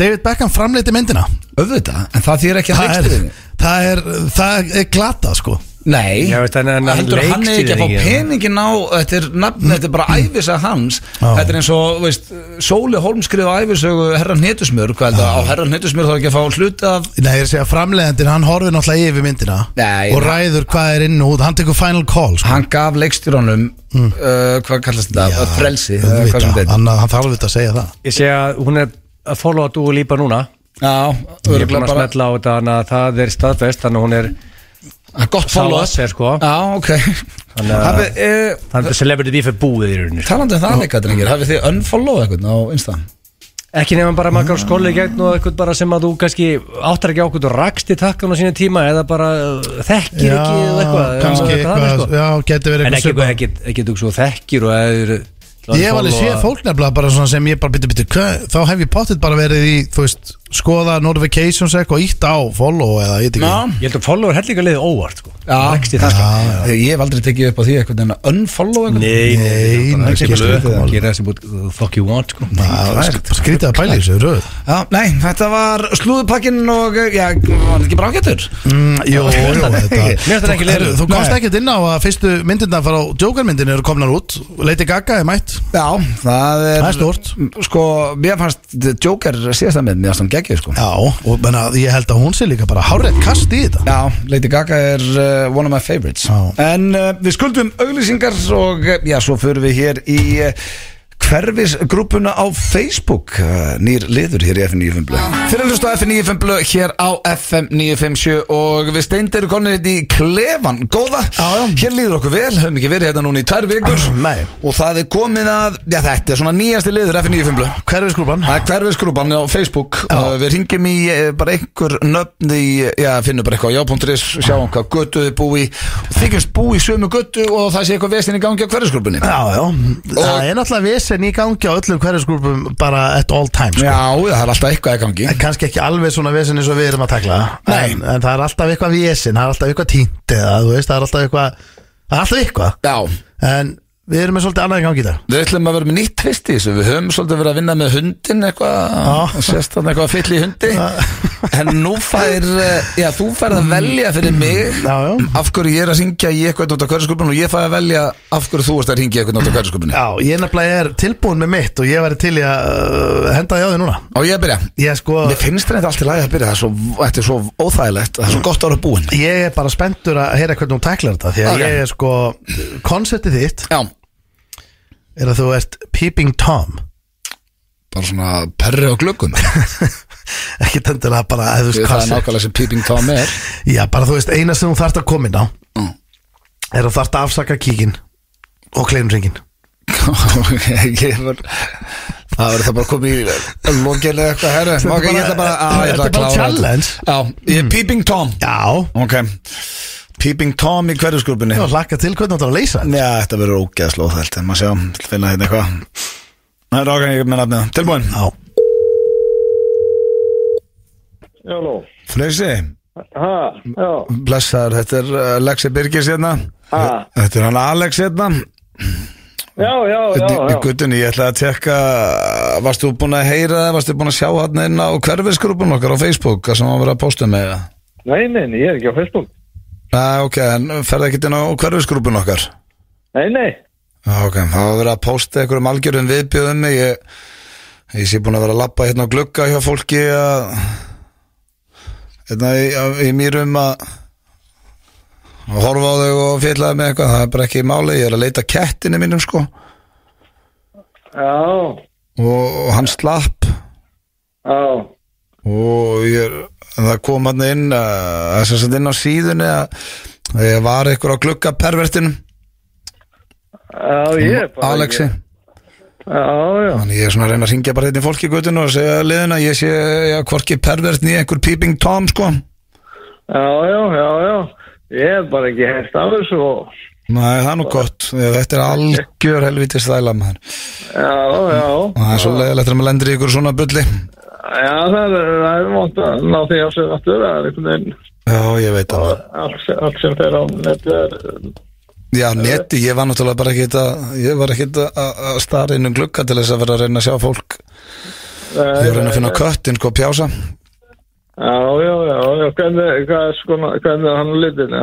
David Beckham framleiti myndina. Auðvitað, en það þýr ekki að Það er, leikstýrinni það er, það er glata sko. Nei, Já, veist, en- en heldur hann er ekki að fá leikstýring- peningin á Þetta er nafn, þetta er bara æfisa hans. Já. Þetta er eins og, veist Sóli Holm skrifa æfisögu Herran Hnetusmjör Hvað heldur, á Herran Hnetusmjör þá ekki að fá hluti af Nei, ég er að segja framleiðandinn, hann horfir náttúrulega yfir myndina Nei, Og hann- ræður hvað er inn og út. Hann tekur final call sko. Hann gaf leikstýranum uh, Hvað kallast þetta? Já, Frelsi, eða hvað sem auðvitað. þetta er. hann, hann þarf auðvitað að segja það. Ég sé að hún er að followa Dúu Lípa núna Já, Ég er búin að smetla á þetta Þannig að það er staðfest Þannig að hún er Það er Gott follow er sko Já, ok Þannig að- Hafið, eh, Þannig að celebrity beef er búið í rauninni sko. Talandi um það leika, drengir, hafið þið unfollow eitthvað á Insta? Ekki nefnum bara maður mm. skóla í gegn og eitthvað bara sem að þú kannski áttar ekki á okkur og rakst í takkan á sínu tíma eða bara uh, þekkir ekki eða eitthvað kannski eitthvað, sko. Já, getur verið En eitthvað ekki, ekki, ekki, ekki þú svo þekkir og eða Ég hef alveg séð fólk nefnilega bara svona sem ég bara byttu byttu Þá hef ég pottit bara verið í, þú veist Skoða notifications eitthvað Ítt á follow eða ég veit ekki Ég held að follower hellinga liðið óvart sko. Já. Rakst í takkan Þegar ég hef aldrei tekið upp á því eitthvað en að unfollow eitthvað Nei, Nei, nei, ekki blöð. Gera þessi búið the fuck you want sko. Það er skrítið að í þessu röð Já, nei, þetta var slúðupakkin og, já, var þetta ekki bara ágættur? mm, Jú, jú, þetta Mér finnst þetta ekki Þú- leiðilegur. Þú komst ekkert inn á að fyrstu myndirna fara á Joker-myndin eru komnar út Lady Gaga er mætt Já, það er Það er stórt. Sko, mér fannst Joker síðast að með mér fannst hann geggið, sko. Já, og menna, ég held að hún sé líka bara hárreitt kast í þetta. Já, Lady Gaga er uh, one of my favorites. Já. En uh, við skuldum auglýsingar og uh, já, svo förum við hér í uh, hverfisgrúpuna á Facebook uh, Nýr liður hér í FM 95 Blöð. Fyrir að hlusta á FM 95 Blöð hér á FM 957 Og við steindir konið þetta í klefan Góða, já. hér líður okkur vel Höfum ekki verið hérna núna í tvær vikur. Nei. Og það er komið að, já þetta er svona nýjasti liður FM 95 Blöð. Hverfisgrúpan? Er hverfisgrúpan á Facebook. Uh, Við ringjum í uh, bara einhver nöfn í, já, finnum bara eitthvað já.is sjáum hvað götu þið búi þykjumst búi sömu götu og það sé eitthvað vestin í gangi á hverfisgrúpunni. Já, já, það er vesen í gangi á öllum hverfisgrúpum bara at all times sko. Já, það er alltaf eitthvað í gangi. En kannski ekki alveg svona vesen eins og við erum að takla. En, en það er alltaf eitthvað vesen, það er alltaf eitthvað tínt eða þú veist, það er alltaf eitthvað Það er alltaf eitthvað. Já, En við erum með svolítið annað í gangi í dag. Við ætlum að vera með nýtt tvist í þessu. Við höfum svolítið verið að vinna með hundin eitthvað Já. Sérst þannig eitthvað fyll í hundi. En nú fær, uh, já, þú færð að velja fyrir mig. Já, já. Af hverju ég er að syngja í eitthvað nátt á hverjaskupinu Og ég fæ að velja af hverju þú varst að ringja í eitthvað nátt á hverjaskupinu Já, ég nefnilega er tilbúin með mitt og ég væri til í að uh, henda því á því núna. Og ég byrja? Ég sko, Mér finnst þetta allt í lagi að byrja, það er svo, þetta svo óþægilegt, það er svo gott að vera búinn. ég er bara spenntur að heyra hvernig hún tæklar þetta Því að Ok. ég er sko, konceptið þitt Já, er að þú ert Peeping Tom bara svona perri á glöggum. Ekki tendilega bara, að þú veist það er nákvæmlega sem Peeping Tom er. Já, bara þú veist, eina sem þú þarft að koma inn á Mm. Er að þarft að afsaka kíkin Og kleinringin ég var, það verður það bara komið í lokilega eitthvað herru. Þetta er bara- að, að challenge. ég er Peeping Tom. Já, Ok, Peeping Tom í hverjusgrúpunni. var hlakka til hvernig þú ætlar að leysa þetta Já, þetta verður ógeðslega óþælt, en maður sjá, finna hérna eitthvað. Það er ákveðin ég með nafnið. Tilbúin. Já, Halló. Freysi, Ha, já. blessaður, þetta er uh, Lexi Birgis hérna. Ha. Þetta er hann Alex hérna. Já, já, já, Í, já. guttunni, ég ætla að tekka Varst þú búin að heyra það, varst þú búin að sjá hann inn á hverfisgrúpun okkar á Facebook Það sem hann verið að posta með það Nei, nei, nei, ég er ekki á Facebook. Já, ok, en ferði ekkert inn á hverfisgrúpun okkar? Nei, nei. Ok, það var verið að posta einhverjum algjörum viðbjöðum mig ég, ég sé búin að vera að lappa hérna á glugga hjá fólki að hérna í, í mýrum að að horfa á þau og fjallaði með eitthvað. Það er bara ekki máli, ég er að leita kettinu mínum sko. Já, og, og hann slapp. Já, og ég, það kom hann inn að þess að inn á síðunni að að ég var eitthvað á glugga pervertinum já, ég er bara... Alexi. Þannig ég er svona að reyna að ringja bara hérna í fólki gutun og segja liðina ég sé já, hvorki pervert nýja einhver peeping tom sko. Já, já, já, já. Ég er bara ekki hert af þessu og... Nei, það er nú gott, þetta er algjör helvítið stæla maður. Já, já. og það er svo leiðilegt að maður lendir í ykkur svona bulli Já, það er, það mónt að ná því á sig aftur. Það er einhvern veginn... Já, ég veit að Allt, sem- allt sem fer á netið er... Já, neti, ég var náttúrulega bara ekkit að ég var ekkit að að stara inn um glugga til þess að vera að reyna að sjá fólk ég var að reyna að finna köttin sko pjása Já, já, já, já. Hvernig, hvað er skona, hvernig er hann litin?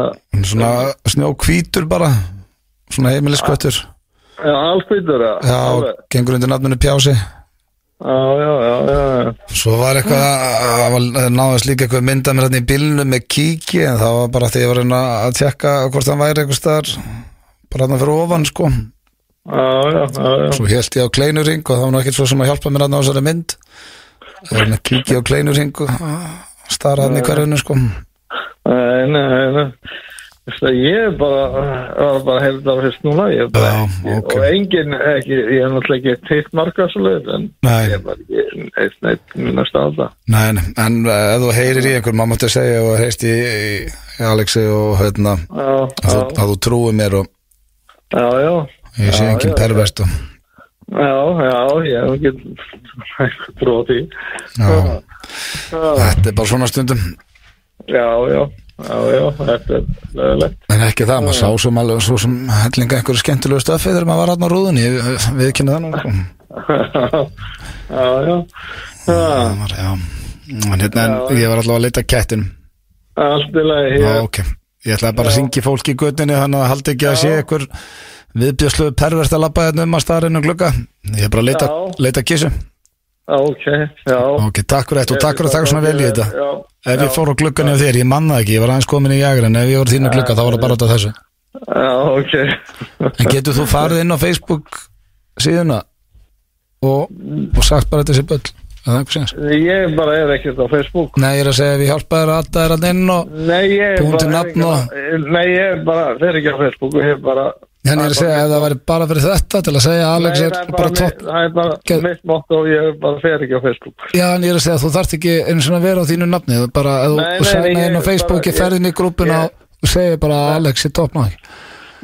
Svona snjó hvítur bara svona heimilisköttur já allkvítur, já. já, gengur undir nafninu Pjási Já, já, já, já, já. svo var eitthvað það var- náðist líka eitthvað mynda mér hérna í bílnu með kíki en það var bara því ég var að að tjekka hvort hann væri eitthvað staðar bara hann fyrir ofan sko. Já, já, já, svo held ég á kleinuring og það var nú ekkert svo sem að hjálpa mér hérna á þessari mynd. Ég var að kíkja á kleinuring og stara hann í hverjunu sko. Nei, nei, nei. Ég er bara, var bara hefði það fyrst núna, ég er bara, Já, ok. og enginn, ekki, ég er náttúrulega ekki teitt marga svo leið, en Nei. ég er bara ekki eitt neitt minnast á það. Nei, nei, en uh, ef þú heyrir í einhver maður mátti segja og heyrst í, í, Alexi og hérna Já, að, að þú trúi mér og já, já. ég sé Já, engin já, perverst og Já, já, ég hef ekki. Já, þetta er bara svona stundum já, já, já, já, þetta er leðilegt. en ekki það, maður sá svo, alveg, svo sem hellinga einhverju skemmtilegu stöfi þegar maður var hann á rúðunni. Við, við kynna það nú. Já, já, Það var, já. En, hérna, ég var alltaf að leita kettin allt í lagi, Já, ok. Ég ætlaði bara að syngja fólk í göttinni þannig að haldi ekki að sé einhver viðbjörslu perverst að labba hérna um að starinu glugga. Ég er bara að leita, leita kissu ok, já. Ok, takk fyrir þetta og takk fyrir að taka svona vel í þetta. Já, Ef ég fór á gluggan hjá þér, ég manna ekki, ég var aðeins komin í jagur en ef ég var á þínu glugga þá var það bara af þessu. Já, ok. En getur þú farið inn á Facebook síðuna og, og sagt bara þetta sé böll Er það? Ég bara er ekkert á Facebook. Nei, ég er að segja ef ég hjálpa þér að adda þér að inn og bara nafn og- Nei, ég bara fer ekki á Facebook Ég er bara Henni er að segja ef það væri bara fyrir þetta til að segja að Alex er bara topp. það er bara mitt motto og ég bara fer ekki á Facebook. Já, en ég er að segja að þú þarft ekki einu svona að vera á þínu nafni bara, Nei, þú nei, inn á Facebooki, ferðin í grúppuna ég- og segir bara að Alex er toppnáð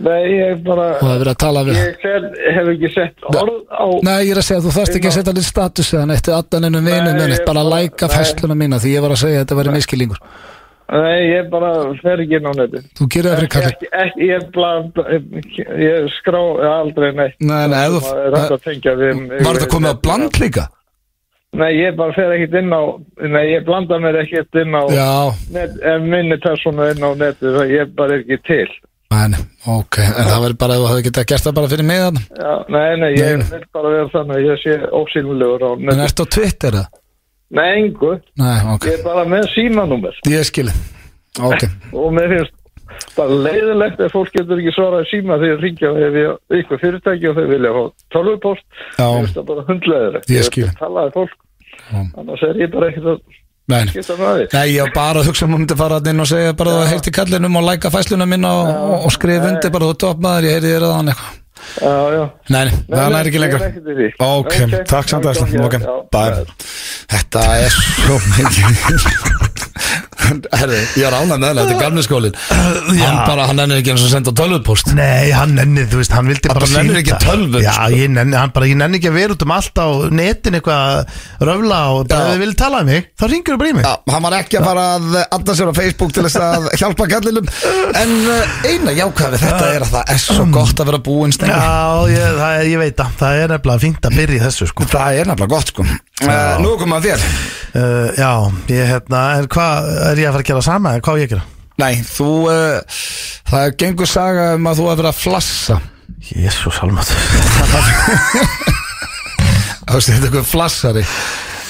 Nei, ég bara og það verið að tala við Ég hef ekki sett orð á Nei, ég er að segja að þú þarft ekki að setja litt status eða neitt addan innum vinum bara að læka nei. fæsluna mína því ég var að segja að þetta væri miskilingur Nei, ég bara fer ekki inn á neti Þú gerir það fyrir kalli ekki, ekki, Ég bland Ég skrá aldrei neitt. Nei, nei, ef Það er þú að tengja við Var þetta komið á bland líka? Nei, ég bara fer ekkert inn á Nei, ég blanda mér ekkert inn á Já, net, en minni persónu inn á netið það ég bara er ekki til. En, ok En það verður bara, þú hefði getað gert það bara fyrir mig þarna? Já, nei, nei, ég Nei. vil bara vera þannig að ég sé ósýnulegur á En netið. ertu á Twitter eða? Nei, engu, Nei, ok, ég er bara með símanúmer. Ég skilji Ok, og mér finnst bara leiðilegt ef fólk getur ekki svarað síma þegar ég ringja ég ykkur fyrirtæki og þau vilja fá tölvupost Já. ég finnst það bara hundleðilegt Ég skil. talaði fólk. Annars er ég bara ekkert að nei. skipta með því Nei, ég bara að hugsa um að myndi fara inn og segja bara að það heyrti kallinum og læka fæsluna minna og, og, skrifa undir bara þú toppmaður, ég heyrði þér að hann eitthvað. Já, já Nei, nei, það er ekki því. Ok, takk samt aðeins Þetta er svo mikið Herri, ég er ánægð með það, þetta er gamli skólin Hann bara, hann ennir ekki eins og senda tölvupost. Nei, hann nenni, þú veist, hann vildi Hann bara bara nennir ekki tölvu, Já, sko. ég nenni, hann bara, ég nenni ekki að vera út um allt á netin eitthvað að röfla og bara ef þið viljið tala um mig, þá ringur þú bara í mig. Já, hann var ekki að fara að adda sér á Facebook til þess að hjálpa kallinum En uh, eina jákvæði þetta er að það er svo gott að vera búinn stengur Já, ég, það ég veit að það er nefnilega fínt að byrja þessu sko. Það er nefnilega gott sko. Uh, Nú komum að þér. Uh, Já, ég hérna, hvað er ég að fara að gera sama, eða hvað á ég að gera? Nei, þú uh, Það gengur saga um að þú að vera að flassa. Jésús almatur Þú veist, þetta er eitthvað flassari.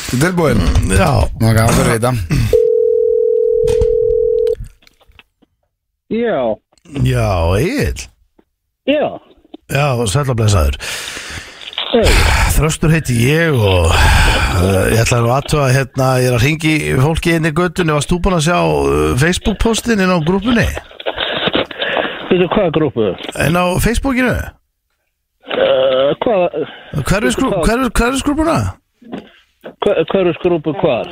Þú er tilbúin? Já, Má ekki að vera þetta. Já, já, Egil. Já. Já, sælablesaður Þröstur heiti ég og uh, ég ætla að aðtöða hérna, ég er að ringi fólki inn í göttunni, varst þú búin að sjá uh, Facebook-postin inn á grúpunni? Veitu hvað grúpu? Inn á Facebookinu? Uh, hvað, Hverfisgrúpuna? hva- hverju skrúpu hvað?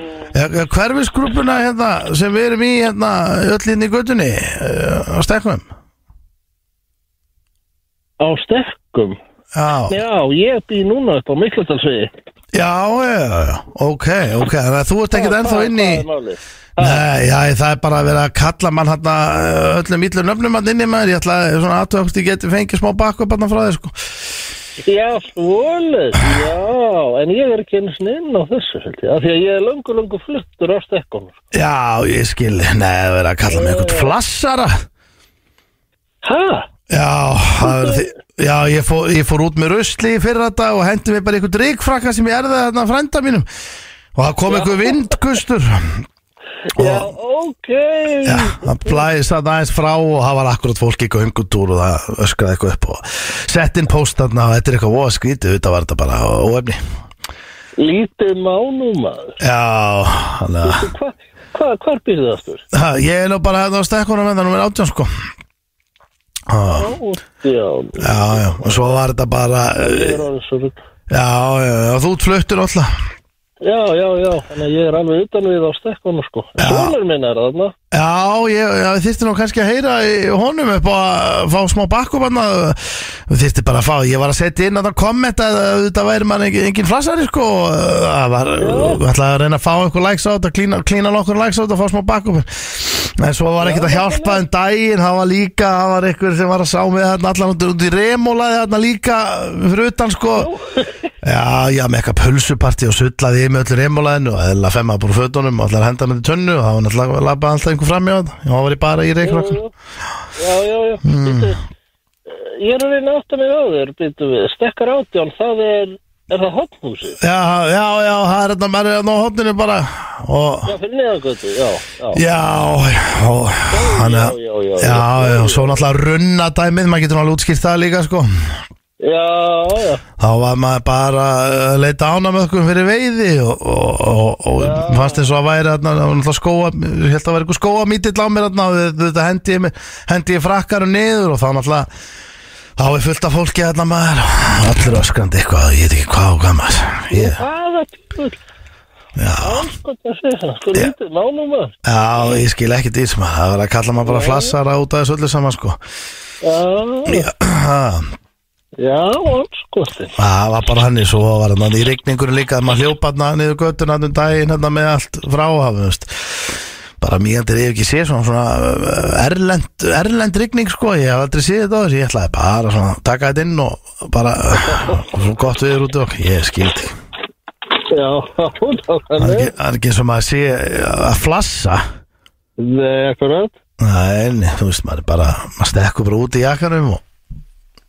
Hverfisgrúpuna hérna, sem við erum í hérna, öll inn í göttunni uh, á stekkum Á stekkum? Já, Já, ég bý núna upp á Miklutalsviði. já, já, já, ok, ok, þannig að þú ert ekkert ennþá inn í? Nei, já, það er bara að vera að kalla mann hérna öllum íllur nöfnum hann inni maður, ég ætla að svona aðtöðast ég geti fengið smá backup hann frá þér sko. Já, svoleið, já, en ég er ekki einu sinni inn á þessu, held ég, af því að ég er löngu, löngu fluttur á stekkum. Já, ég skil, nei, það er að kalla mig eitthvað flassara. Hæ? Já, það því Já, ég fór, ég fór út með rusli fyrir þetta og hendi mig bara eitthvað ríkfrakka sem ég erði þarna frænda mínum og það kom eitthvað vindkustur Já, ok. Já, það blæðist það aðeins frá og það var akkurat fólk í göngutúr og það öskraði eitthvað upp og sett inn póstanna og þetta er eitthvað óa skrítið, þetta var þetta bara óefni Lítið mánum maður. Já, þannig að Hvað, hva, hvar býrðu það aftur? Ég er nú bara hérna á stekkunum með það nummer átján sko ha, Átján. Já, já, og svo var þetta bara. Já, já, þú ert fluttur alltaf Já, já, já, þannig að ég er alveg utan við á stekkunum, sko. Sónur minn er þarna. Já, ég, ég þyrfti nú kannski að heyra í honum upp að fá smá bakkup hann Þú þyrfti bara að fá, ég var að setja inn að það kommenta að þetta væri mann engin, engin flassari sko. Það var, við ætlaði að reyna að fá eitthvað likes á þetta, klína, klína nokkur likes á þetta og fá smá bakkup En svo var ekkert að hjálpa um daginn, það var líka, það var eitthvað sem var að sá mig þarna allan út, út í remólaði þarna líka fyrir utan sko Já, já, með eitthvað pulsuparti og sullaði ég með öllu remólaðinu og eða femma bara fötunum og allar henda með tönnu og það var náttúrulega að labba alltaf einhver fram í það og það var ég bara í reikrakkan Já, já, já. Mm. Ég er að reyna á þér, býtu við. Stekkar átján, það er, er það hotnhúsi? Já, já, já, það er þetta, á hotninu bara og Já, fyrir neðangötu, já, já. já, já, og hann já, er já, já, Já, já, náttúrulega runna dæmið, maður getur náttúrulega útskýrt það líka sko Já, já, Þá var maður bara að leita ána með okkur fyrir veiði og, og, og, og fannst eins og að væri það var náttúrulega skóa, ég held að vera eitthvað skóa mítill á mér þarna og þetta- hendi ég, hendi ég frakkarum niður og þá náttúrulega þá er fullt af fólki þarna maður og allir öskrandi eitthvað, ég veit ekki hvað og hvað maður. Ég, hvaða tímul já, það það, sko já, ég skil ekki því sem að það var að kalla maður bara flassara út af þessu öllu saman sko. Já, Já, já, sko Það var bara hann svo var hann í rigningur líka að maður hljópa hann niður göttuna um daginn hérna með allt fráhafum veist. bara mýjandir ég hef ekki séð svona, svona erlend, erlend rigning sko, ég hef aldrei séð þetta á þessu. Ég ætlaði bara svona taka þetta inn og bara uh, svo gott viður út og ég skildi Já, það er ekki, sem að sé uh, að flassa. Nei, akkurat. Nei, þú veist, maður er bara maður stekkur bara út í jakkanum og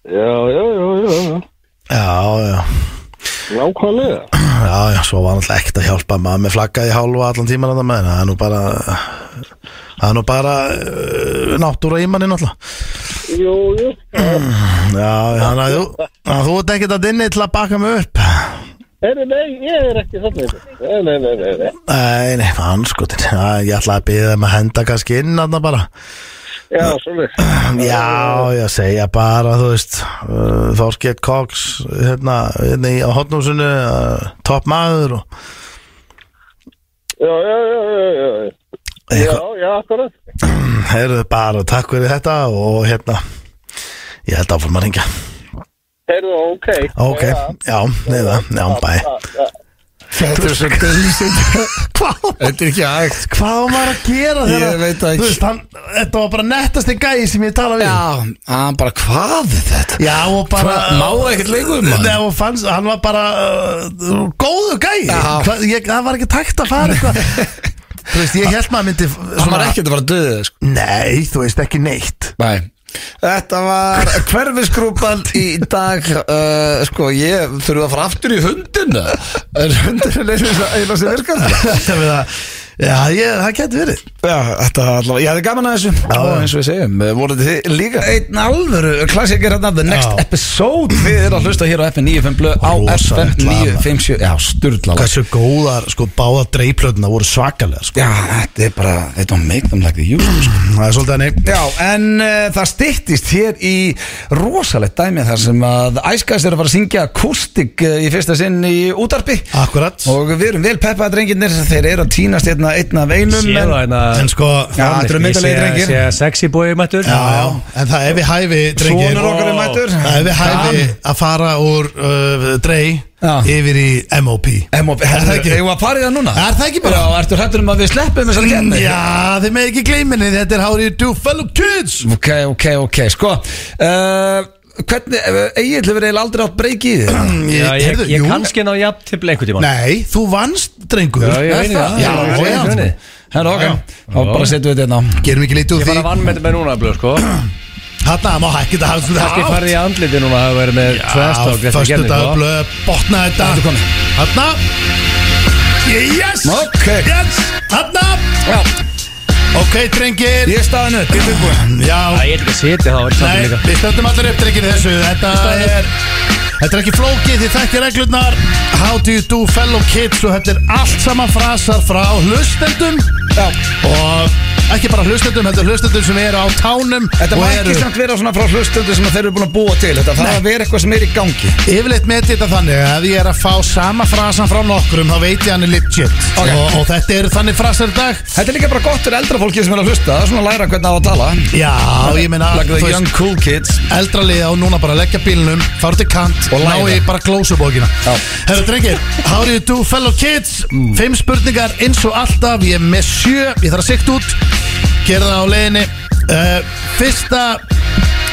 Já, já, já, já, já. Já, já. Nákvæmlega. Já, já, svo var náttúrulega ekkert að hjálpa maður með flaggaði hálfa allan tíman að með það er nú bara það er nú bara uh, náttúra í manni náttúrulega. Jú, jú. Já, þannig að þú þú ert ekkert að dinni til að baka mig upp. Nei, nei, ég er ekki þannig Nei, nei, nei, nei, nei. Nei, nei, anskotin Já, ég ætla að byggja þeim að henda kannski inn þarna bara Já, svolítið Já, ég segja bara, þú veist uh, Þorskett Cox hérna, hérna í, hotnúsinu uh, topp maður og Já, já, já, já, já Já, já, akkurat. Heyrðu bara takk fyrir þetta og hérna ég held áfram að ringja Heyrðu, ok. Ok, já, neða, já, bæ. Þetta er svo Hvað? Þetta er ekki hægt Hvað var maður að gera þegar Ég veit það ekki. Þetta var bara nettasti gæi sem ég tala við Já, hann bara hvað er þetta? Já, og bara Hvað, má ekkert um hann? Nei, og fannst, hann var bara uh, góðu ég, Það var ekki takt að fara eitthvað Þú veist, ég held maður myndi Hann var ekkert að fara döðið sko. Nei, þú veist ekki neitt Nei Þetta var hverfisgrúpan í dag uh, Sko, ég þurfa að fara aftur í hundina. En hundin er eina sem virkar? Þetta við að Já, ég, það getur verið. Já, þetta var allavega, ég hefði gaman að þessu. Og eins og við segjum, voruð þið líka? Einn alvöru klassikir hérna The Next Já. Episode, þið er að hlusta hér á FM 95 blöð á Rosalegt FM lag, maður. 957 Já, sturla lag. Hversu góðar, sko, báða dreiplötuna voru svakalega, sko. Já, þetta er bara, þetta var make them like the usual sko. Það er svolítið henni Já, en uh, það styttist hér í rosalegt dæmi þar sem að Æskast er að fara að syngja akustik uh, í fyrsta sinn í útarpi Akkurat. Og við erum vel peppaða drengirnir þeir eru að týnast hérna einn af einum Sér en, það hérna En sko Já, þetta eru myndarlegir drengir. Sé sexy boy mættur Já, já, en það er við hæfi drengir Svonur okkar er mættur Það er við hæfi að fara úr uh, Drey Já. yfir í MOP M.O.P. Er það ekki? Hefur að fara í það núna? Er það ekki bara? Já, ertu hrættur um að við sleppum þessari kemni? Já, þið með ekki gleyminni, þetta er How do you do fellow kids Ok, ok, ok, sko uh, Hvernig, uh, Egil hefur eiginlega aldrei átt breyk í þig Já, ég, heyrðu, ég jú. kannski ná jafn til einhvern tíma Nei, þú vannst, drengur Já, ég Er veit það? Já, ég já. veit það. Herra, ok, þá bara setjum við þetta hérna á. Gerum ekki lítið úr Ég því fara að vann með þetta með núna blöð, sko Hanna, má hækki þetta hafa Kannski farið í andliti núna að verið með eftir Föstu gerðin, dag, sko blöð, botna Þetta er þetta komið. Hanna Yes Ok. Yes, hanna Já, Ok, drengir. Ég er staðin upp, ég er tilbúin Já, Það er ekki að setja það, það er samt Nei, líka. við stöndum allir upp drengir í þessu. Þetta er Þetta er ekki flókið, þið þekkir reglurnar. How do you do fellow kids? Og þetta er allt saman frasar frá hlustendum. Já, og ekki bara hlustendum, þetta er hlustendum sem eru á tánum þetta má ekki samt vera svona frá hlustöldu sem þeir eru búin að búa til. Þetta þarf að vera eitthvað sem er í gangi. Yfirleitt með þetta þannig að ég er að fá sama frasan frá nokkrum þá veit ég hann er legit. Ok. og, og þetta eru þannig frasar í dag. Þetta er líka bara gott fyrir eldra fólki sem er að hlusta. Það svona læra hvernig á að tala. Já, ég meina Like the young cool kids. eldra liða og núna bara leggja bílnum fara til kant Og ná í bara glósubókina. Herru drengir, how do you do fellow kids? Fimm spurningar eins og alltaf. Ég er með sjö, ég þarf að sikta út Gera það á leiðinni. Uh, Fyrsta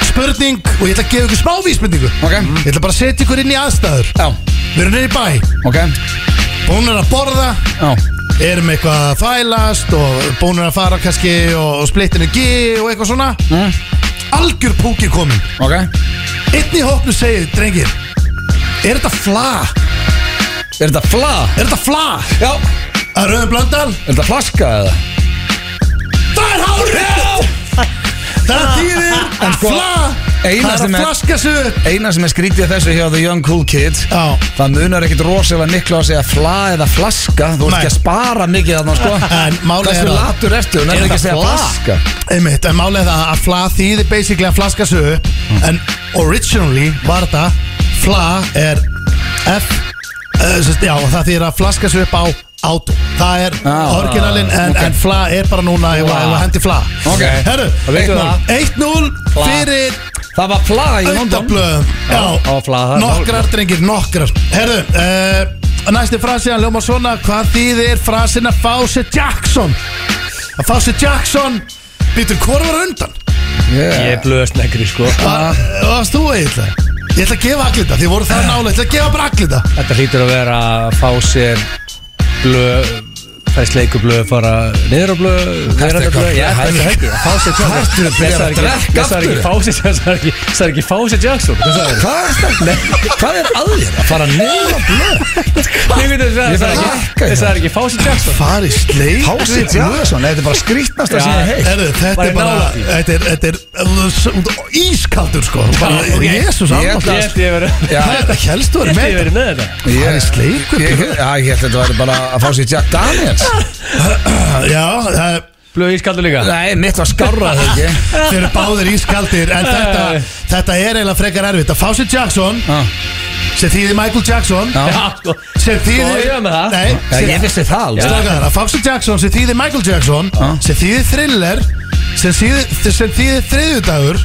spurning Og ég ætla að gefa ykkur smá vísbendingu. Ok. Ég ætla bara að setja ykkur inn í aðstæður. Já, Við erum niður í bæ. Ok, Búnir að borða. Já, Erum eitthvað að þvælast Og búnir að fara kannski Og, og splittinu G og eitthvað svona. Mm, Algjör púki komin ok. Einn í hópnu segir, drengir Er þetta fla? Er þetta fla? Er þetta fla? Já, Að Rauðin Blöndal? er þetta flaska eða? Það er hárið! Það þýðir En sko- Eina Það er sem að er- flaska sig upp Eina sem er skrítið þessu hjá The Young Cool Kid Já. Það munar ekkit rosalega miklu að segja fla eða flaska Þú ert Nei. ekki að spara mikið þarna sko En málið er Hversu að- latur ertu, þú nefnir ekki að segja fla? flaska Einmitt, en er það að fla þýðir basically að flaska sig upp En originally var þetta Fla er F uh, sest, Já, það þýðir að flaska sig upp á Auto Það er Ah, originalin en, en fla er bara núna Ef að hendi fla. Ok. Herru, Það veitum það. 1-0 fyrir Það var fla í London. Öndablöðum Já, á fla, það nokkrar drengir, nokkrar. Herru, uh, næsti frasi hann ljóma svona. Hvað þýðir frasin að fá sér Jackson? Að fá sér Jackson Býtur, á undan? Ég er blöðsnegri sko. Hvað varst þú eiginlega? Ég ætla að gefa allir þetta, þið voru það nálega Ég ætla að gefa bara allir þetta. Þetta hlýtur að vera að fá sér blöð Það er sleikublöð fara niður á blöð Verandi eitthvað- blöð? Já, þetta er ekki að Fá sér Jackson að að Ég sagði ekki- drekka ég sagði ekki aftur. fá sér Það sagði ekki- sagði ekki fá sér Jackson Hvað er er að þér? Að fara niður á blöð? Að það bara ekki hækka Það sagði ekki fá sér Jackson. Fari sleik Hási Jackson, þetta er bara sem ég hef Herru, þetta er bara. Þetta er, er ískaldur sko. Jésús. Þetta helst þú held ég með þetta. Fari sleikur Ég, held að þetta væri bara að fá sér Jack Daniels Já, uh, Blöð ískaldur líka? Nei, mitt var skárra það ekki. Þeir eru báðir ískaldir En þetta, þetta er eiginlega frekar erfitt. Að fá sér Jackson sem þýðir Michael Jackson Já. Sem þýðir Sko, ég er með það. Nei, Já, sem- ég vissi það alveg. Strákar, að Foxy Jackson sem þýðir Michael Jackson sem þýðir Thriller sem þýðir, sem þýðir þriðjudagur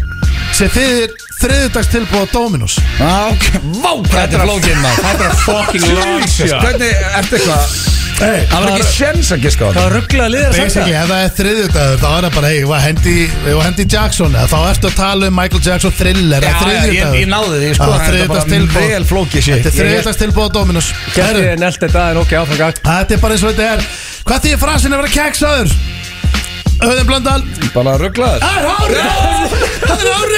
sem þýðir þriðjudags tilbúið á Dominos. Já, ok, vá, hvað þetta er flókinn maður. Þetta er fucking long shot Hvernig, ertu eitthvað Það var ekki sjens að giska á Það þetta. var rugglega liðar að Basically, segja ef það er þriðjudagur þá er það bara, hey, ég var hendi, ég var hendi Jackson? Eða þá ertu að tala um Michael Jackson Thriller Já, eða já, ég, ég náði því, sko Já, Þetta er bara vel flókið sér Þetta er þriðjudags tilbúið á Dominos Kætti Herru, ég nelt þetta en ok, áfram gang Þetta er bara eins og þetta er. Hvað þýðir frasin að vera keksaður? Auðin Blöndal. Bara rugglaður. Það er hárið Það er hárið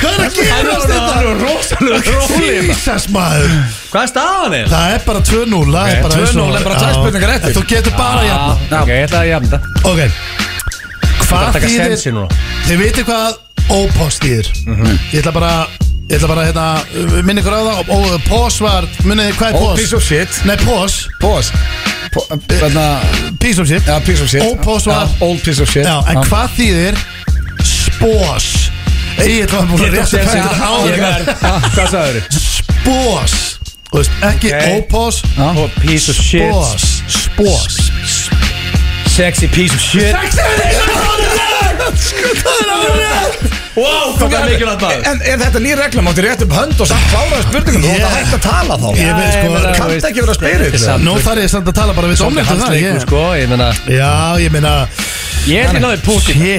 Hvað er að gerast þetta? er rosalega róli Jesus maður. Hvað er staðan er? Það er bara 2-0 Það er bara eins 2-0 og- er bara Já. tvær spurningar eftir. Þú getur bara jafna Ok, ég ætla að jafna þetta. Ok. Það Hvað þýðir Þið veitir hvað ópost þýðir. Ég ætla bara Ég ætla bara hérna Minni ykkur á það. Og- Pós var þið hvað er Old pós? piece of shit. Nei pós. Pause Þarna Piece of shit. Já, piece of shit. Ópós var Já, Old piece of shit. Já, en hvað þýðir Spós? Ég ætla búin að rétta verð Hvað sagður þau? Spós. Þú veist, ekki Ok. ópós Og piece of shit. Spós. Spós Sexy piece of shit. Wow, hvað er mikilvægt maður. En er þetta ný regla? Máttu rétt upp hönd og samt kláraði spurningum Þú ætti að hægt að tala þá. Ég veit sko þú veist, ekki vera að spyrja þetta er Nú þarf ég samt að tala bara við dómnefndu það sko Ég meina Já, ég meina Ég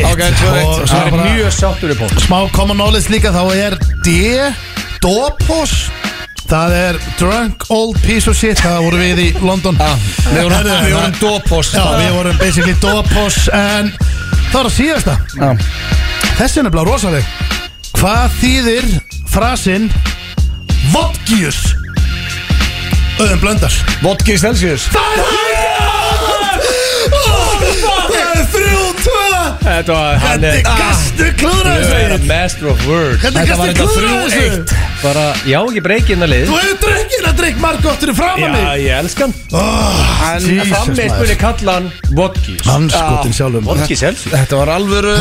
Ok, tvö eitt. Og Það er mjög sáttur í punkt. Smá common knowledge líka Þá er D Dopos Það er drunk old piece of shit Það voru við í London. Já, Við vorum, við vorum það- dópost Já, við vorum basically dopos En það var að síðasta. Já. Þessi er nefnilega rosaleg. Hvað þýðir frasinn Vodkius? Öðum blöndar. Vodki Celsius. Það er Þetta var hann Hvernig er gastu klúra Ég er þessu? a master of words. Hvernig Þetta var gastu þetta klúra þessu. Bara, já, ég breyki að lið. Þú hefur drukkið að drikk margóttur í framan mig Já, ég elska hann. En frammeist muni kalla hann Vodki Anskotin sjálfum. Vodki Celsius Þetta var alvöru,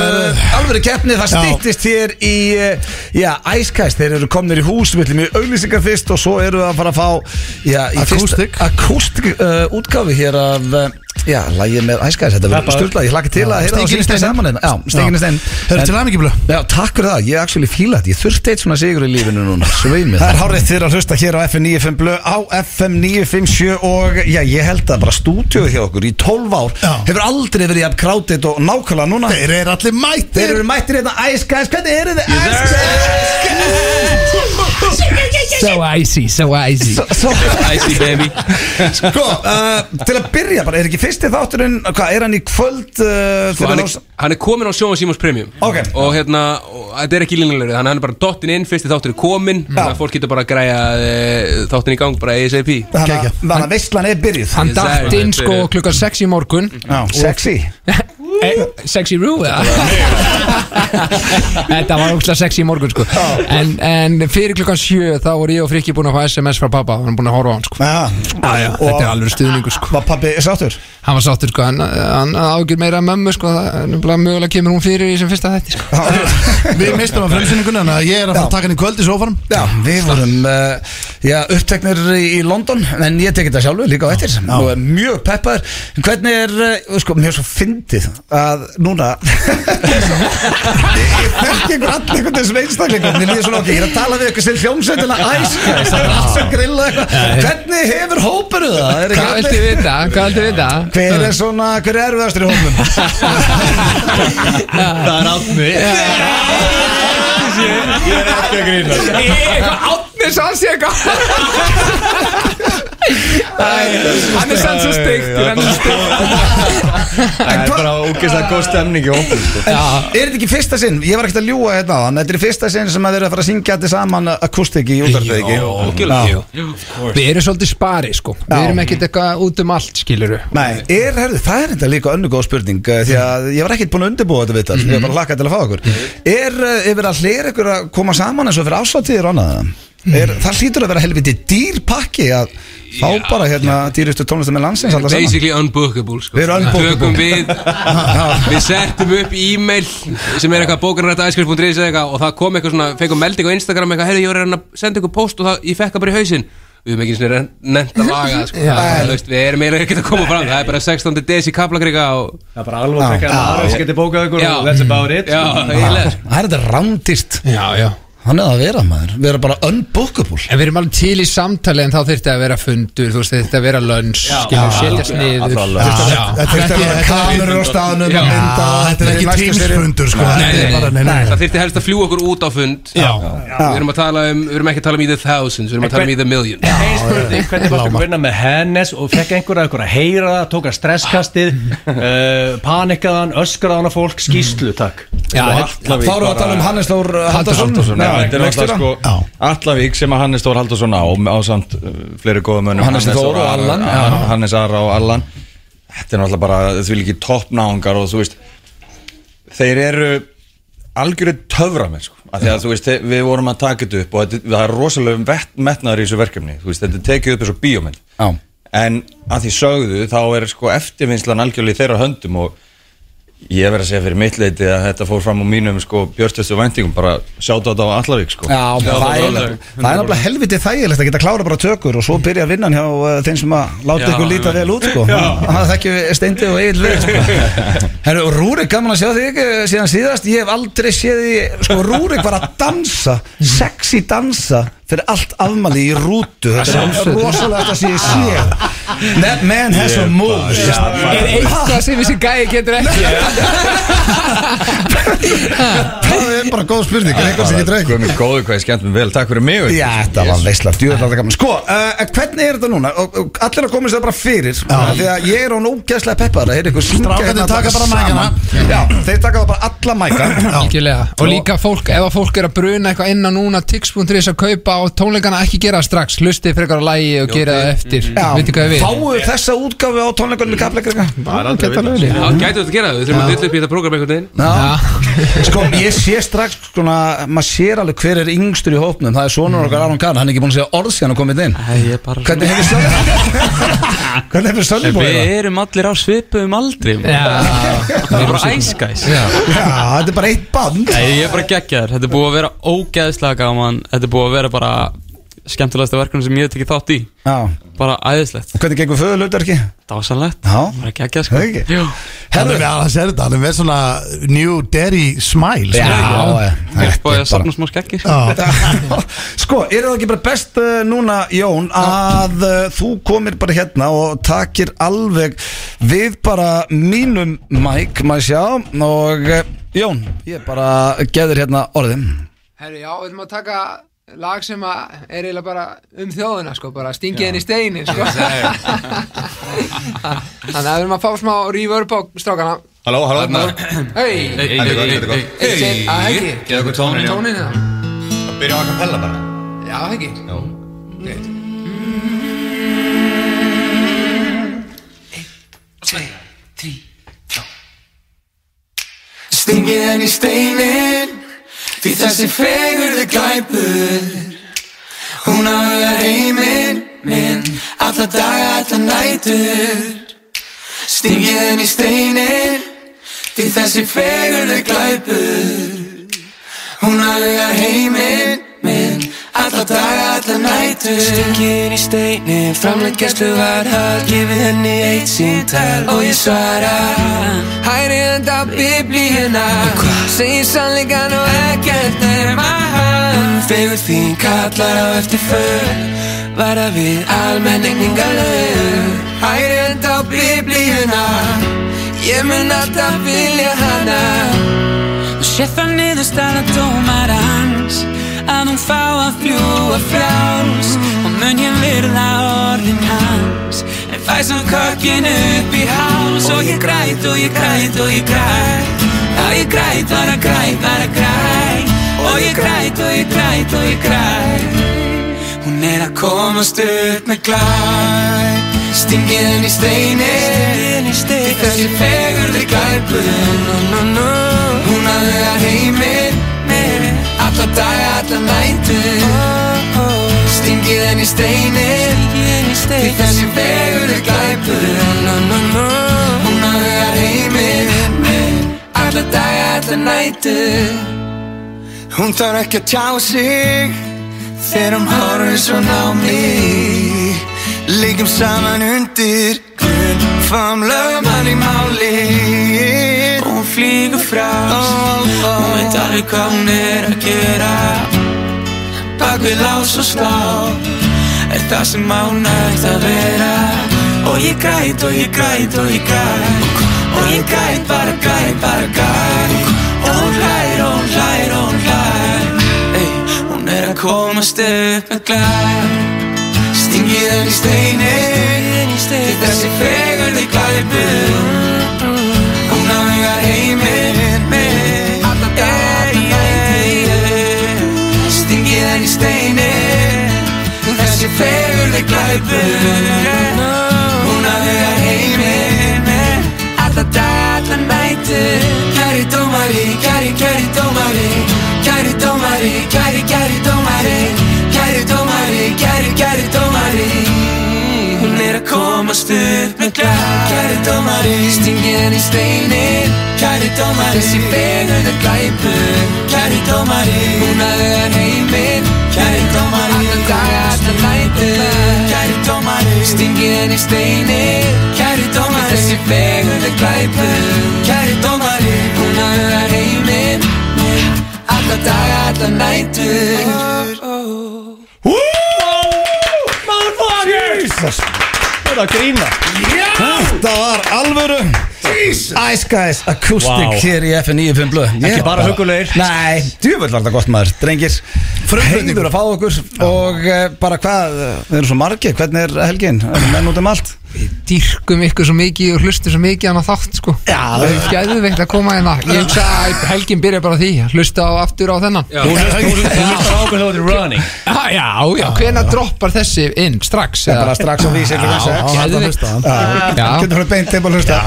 alvöru keppni, það stýttist hér í, eh, já, Æskæst, þeir eru komnir í hús, við ætlum í auglýsingar fyrst og svo eru við að fara að fá, já, í Acoustic. Akústik uh, útgáfi hér af, uh, já, lægið með Æskæst, þetta verður styrlað, ég hlakka til að heyra það Stingin í síðasta steininn. saman hérna. Já, stingin í stein. Hörru til aðmikið blöð Já, takk fyrir það, ég actually fíla þetta. Ég þurfti eitt svona sigur í lífinu núna. Sveimi Það er hárið þér að hlusta hér á FM 95 blö á FM 957 og já, ég held að bara stúdíóið hjá okkur í 12 ár Já. hefur aldrei verið jafn krátið og nákvæmlega núna. Þeir eru allir Þeir mættir eru mættir hérna Guys, hvernig eru þið Guys? So icy, so icy. Svo, Icy baby. Sko, uh, til að byrja bara, er ekki fyrsti þátturinn, hvað, er hann í kvöld uh, Sko, fyrir hann, er, hann er komin á Sjóma Simons Premium. Ok. Og hérna, og, þetta er ekki línulegur Þannig að hann er bara dottin inn, fyrsti þáttur er komin Þannig að fólk getur bara að græja e, þáttin í gang Bara ASAP Þannig að- þannig að veistlan er byrjuð. Hann datt inn sko klukkan 6 í morgun. Já, sexy Eh, Sexy Roo eða? Þetta var ógslag sexy í morgun sko. En, en fyrir klukkan sjö þá voru ég og Frikki búin að fá SMS frá pappa hann búin að horfa á hann sko. Já, Já, já, þetta er alveg stuðningur sko. var pabbi sáttur? Hann var sáttur sko, hann, hann ágjur meira að mömmu sko. Það er nefnilega mögulega kemur hún fyrir í sem fyrsta þætti sko. Við mistum að frumsýningunni Þannig að ég er að fara að taka hann í kvöld í sofarum Já, við vorum uh, já, uppteknir í, í London en ég tekið það sjálfur líka á eftir. Og er mjög peppaður. En hvernig er, uh, sko, er svo fyndið að núna ég þekki ykkur allir einhvern þessum einstaklingum mér líður svona okkur, ég er að tala við ykkur sem hljómsveitina æskæs, það er allt sem grilla eitthvað hvernig hefur hóparu það? Er ekki Hvað viltu allir- vita? Vita? Hver er svona, hver er erfiðastur í hópum? Það er átni Ég er ekki að grína Eitthvað átni sann sé eitthvað Hann er sann svo steikt Hann er er bara ógeðslega góð stemning í hópum sko. Er þetta ekki fyrsta sinn? Ég var ekkert að ljúga hérna á hann Þetta er fyrsta sinn sem að þeir eru að fara að syngja þetta saman akustik í útvarpið ekki. Við erum svolítið spari sko. Við erum ekkert eitthvað út um allt skiluru Nei, er, herðu, það er þetta líka önnu góð spurning eh, Því að ég var ekkert búin að undirbúa þetta viðtal. Ég var bara hlakað til að fá okkur. Er eh, yfir að hlera ykkur að koma saman eins og fyrir annað er, Það hlýtur að vera helviti dýr pakki að fá bara hérna dýrustu tónlistar með landsins alltaf saman Basically unbookable sko. Við. Tökum við Við settum upp e-mail sem er eitthvað eitthvað og það kom eitthvað svona, fengum melding á Instagram eitthvað, herri, ég var að að senda ykkur post og það, ég fekk það bara í hausinn Við erum ekki svona nefnt að laga sko. Já. Það veist, Við erum eiginlega ekkert að koma fram Það er bara 16. des í Kaplakriga og Það er bara alveg að tekja aðra sem getur bókað ykkur Já. og that's about it Já, eiginlega sko. Það er þetta rándýrt Já, já Hann er að vera maður, vera bara unbookable. En við erum alveg til í samtali en þá þurfti að vera fundur, þú veist, þurfti að vera lönns, skilur, setjast niður. allavega. Já. Þetta er að vera kamerur á staðnum að mynda Þetta er ekki tímsfundur sko. Nei, Þetta er nei, bara, nei, nei. Það þyrfti helst að fljúa okkur út á fund. Við erum að tala um, við erum ekki að tala um í the thousands Við erum að tala um í the millions. Hvernig varst að vinna með Hennes og fekk einhver að, einhver að heyra það, tók að stresskastið uh, panikaðan, öskraðan að þetta er náttúrulega sko Allavík sem að Hannes Þór Halldórsson á á samt uh, fleiri góða mönnum Hannes Þór og Allan, Hannes Ara og Allan. Þetta er náttúrulega bara, því líki toppnáðungar og þú veist þeir eru algjörðu töframenn sko. af því að þú veist, við vorum að taka þetta upp og þetta, það er rosalega metnaður í þessu verkefni. Þú veist, þetta er tekið upp eins og bíómynd. Já. en að því sögðu þá er sko eftirvinnslan algjörlega í þeirra höndum og ég verð að segja fyrir mitt leiti að þetta fór fram á mínum sko björnstustu væntingum bara sjáta þetta á Allavík sko. Já, það það er náttúrulega helviti þægilegt að geta klára bara tökur og svo byrja vinnan hjá uh, þeim sem að láta ykkur líta vel út sko. það þekkjum við steindi og eigin við sko. Herru, Rúrik gaman að sjá þig uh, síðan síðast, ég hef aldrei séð því sko, Rúrik var að dansa sexy dansa fyrir allt afmæli í rútu. Þetta er rosalega þetta sé ég sé That man has some moves Er eitthvað sem þessi gæi getur ekki? Það er bara góð spurning er eitthvað sem getur ekki. Guð minn góður hvað ég skemmt mér vel, takk fyrir mig Já, þetta var veistlega djúðlega gaman Sko, uh, hvernig er þetta núna? Allir að komast það bara fyrir Því að ég er á nógæslega peppar Það er eitthvað Strákarnir hérna taka bara mækana. Þeir taka bara alla mæka Algjörlega. Og líka fólk, ef að fólk er að bruna eitthvað inn á núna tix.is að kaupa og tónleikana ekki gera strax. Hlustið frekar á lægi og gera það eftir. Vitið hvað við? Fáu þessa útgáfi á tónleikunum í kapleikringa Það er gætu þetta að gera við þurfum að dilla upp í þetta program einhvern veginn. Sko, ég sé strax svona, maður sér alveg hver er yngstur í hópnum. Það er sonur okkar Aron Kahn, hann er ekki búin að segja orð síðan að komið inn Nei, ég er bara Hvernig hefur Hvernig hefur Sölvi búið Við erum allir á svipuðum aldri Það er bara æskæs þetta er bara eitt band. Nei, ég er bara geggjaður. Þetta er búið að vera ógeðslega gaman. Þetta er búið að vera bara skemmtilegasta verkefni sem ég hef tekið þátt í. Já, Bara æðislegt. Hvernig gengur föðulautarki? Dásanlegt Já. Bara geggjað sko. Það er með að segja þetta, hann er með svona New Daddy smile sko. Já, Upp á að safna smá skeggi Já. Sko, er það ekki bara best uh, núna, Jón, að uh, þú komir bara hérna og takir alveg við bara mínum mæk, maður sjá, og uh, Jón, ég bara geður hérna orðin. Herri, já, við ætlum að taka lag sem er eiginlega bara um þjóðina sko, bara stingið henni í steinin sko. Þannig að við erum að fá smá reverb á strákana. Halló, halló, halló Hei, hey, að heggi Geða okkur tónin já. Tónin hérna Byrjum að kapella bara. Já, heggi Já Greit Stingið henni í steinin Því þessi fegurðu glæpur. Hún áhugar heiminn minn Alla daga, alla nætur. Stingið henni í steinin Því þessi fegurðu glæpur. Hún áhugar heiminn minn Alla daga, alla nætur. Stingið í steinin Framleggjastlu var hall Gefið henni eitt síntal Og ég svara. Hæri enda biblíuna Segir sannleikan og ekkert nema hann. Fegur þín kallar á eftir för Vara við almenningalög Hæri enda biblíuna Ég mun alltaf vilja hana. Og sé það niðurstaða dómar hans Að hún fá að fljúa frjáls. Og mun ég virða orðin hans? En fæ svo kokkin upp í háls. Og ég græt og ég græt og ég græt. Já ég græt, bara græt, bara græt. Og ég græt og ég græt og ég græt. Hún er að komast upp með glæp. Stingið henni í steini Því þessi fegurði glæpur Hún að huga heiminn Alla daga, alla nætur Stingið henni í steini Því þessi fegurði glæpur. Hún að huga heiminn. Alla daga, alla nætur. Hún þarf ekki að tjá sig. Þegar hún horfir svona á mig. Líkum saman undir. Fáum lögum hann í máli hún flýgur frá. Hún veit alveg hvað hún er að gera. Bak við lás og slá Er það sem án ætti að vera. Og ég græt og ég græt og ég græt. Og ég græt, bara græt, bara græt. Og hún hlær og hún hlær og hún hlær. Ey, Hún er að komast upp með glæp. Stingið henni í steini Því þessi fegurði glæpur Hún Þessi fegurði glæpur Hún áhugar heiminn minn Alla daga, alla nætti Kæri dómari, kæri, kæri dómari. Kæri dómari, kæri, kæri dómari komast upp með glæp Kæri dómari, stingið henni í steinin Kæri dómari, þessi fegur er glæpur. Kæri dómari, hún að þau er heiminn. Kæri dómari, allan daga, allan nætur. Kæri dómari, stingið henni í steinin Kæri dómari, þessi fegur er glæpur. Kæri dómari, hún að þau er heiminn Alla daga, alla nætur Jesus. Það er að grína Þetta var alvöru Ice Guys Acoustic Wow. hér í FN95 blöð Ekki bara huggulegir. Nei, djúvöld var þetta gott maður Drengir, heiður að fá okkur Og uh, bara hvað, uh, við erum svo margir Hvernig er helgin? Menn út um allt? Dýrkum ykkur svo mikið og hlustum svo mikið hann á þátt sko. Já, Það er gæðveikt að koma hérna. Ég hugsa að helgin byrja bara á því Hlusta á aftur á þennan. Já. Já, hvena droppar þessi inn? Strax? Bara strax á vísi Já, Já, hann hætti að hlusta hann. Já. Getur fyrir beint heim að hlusta?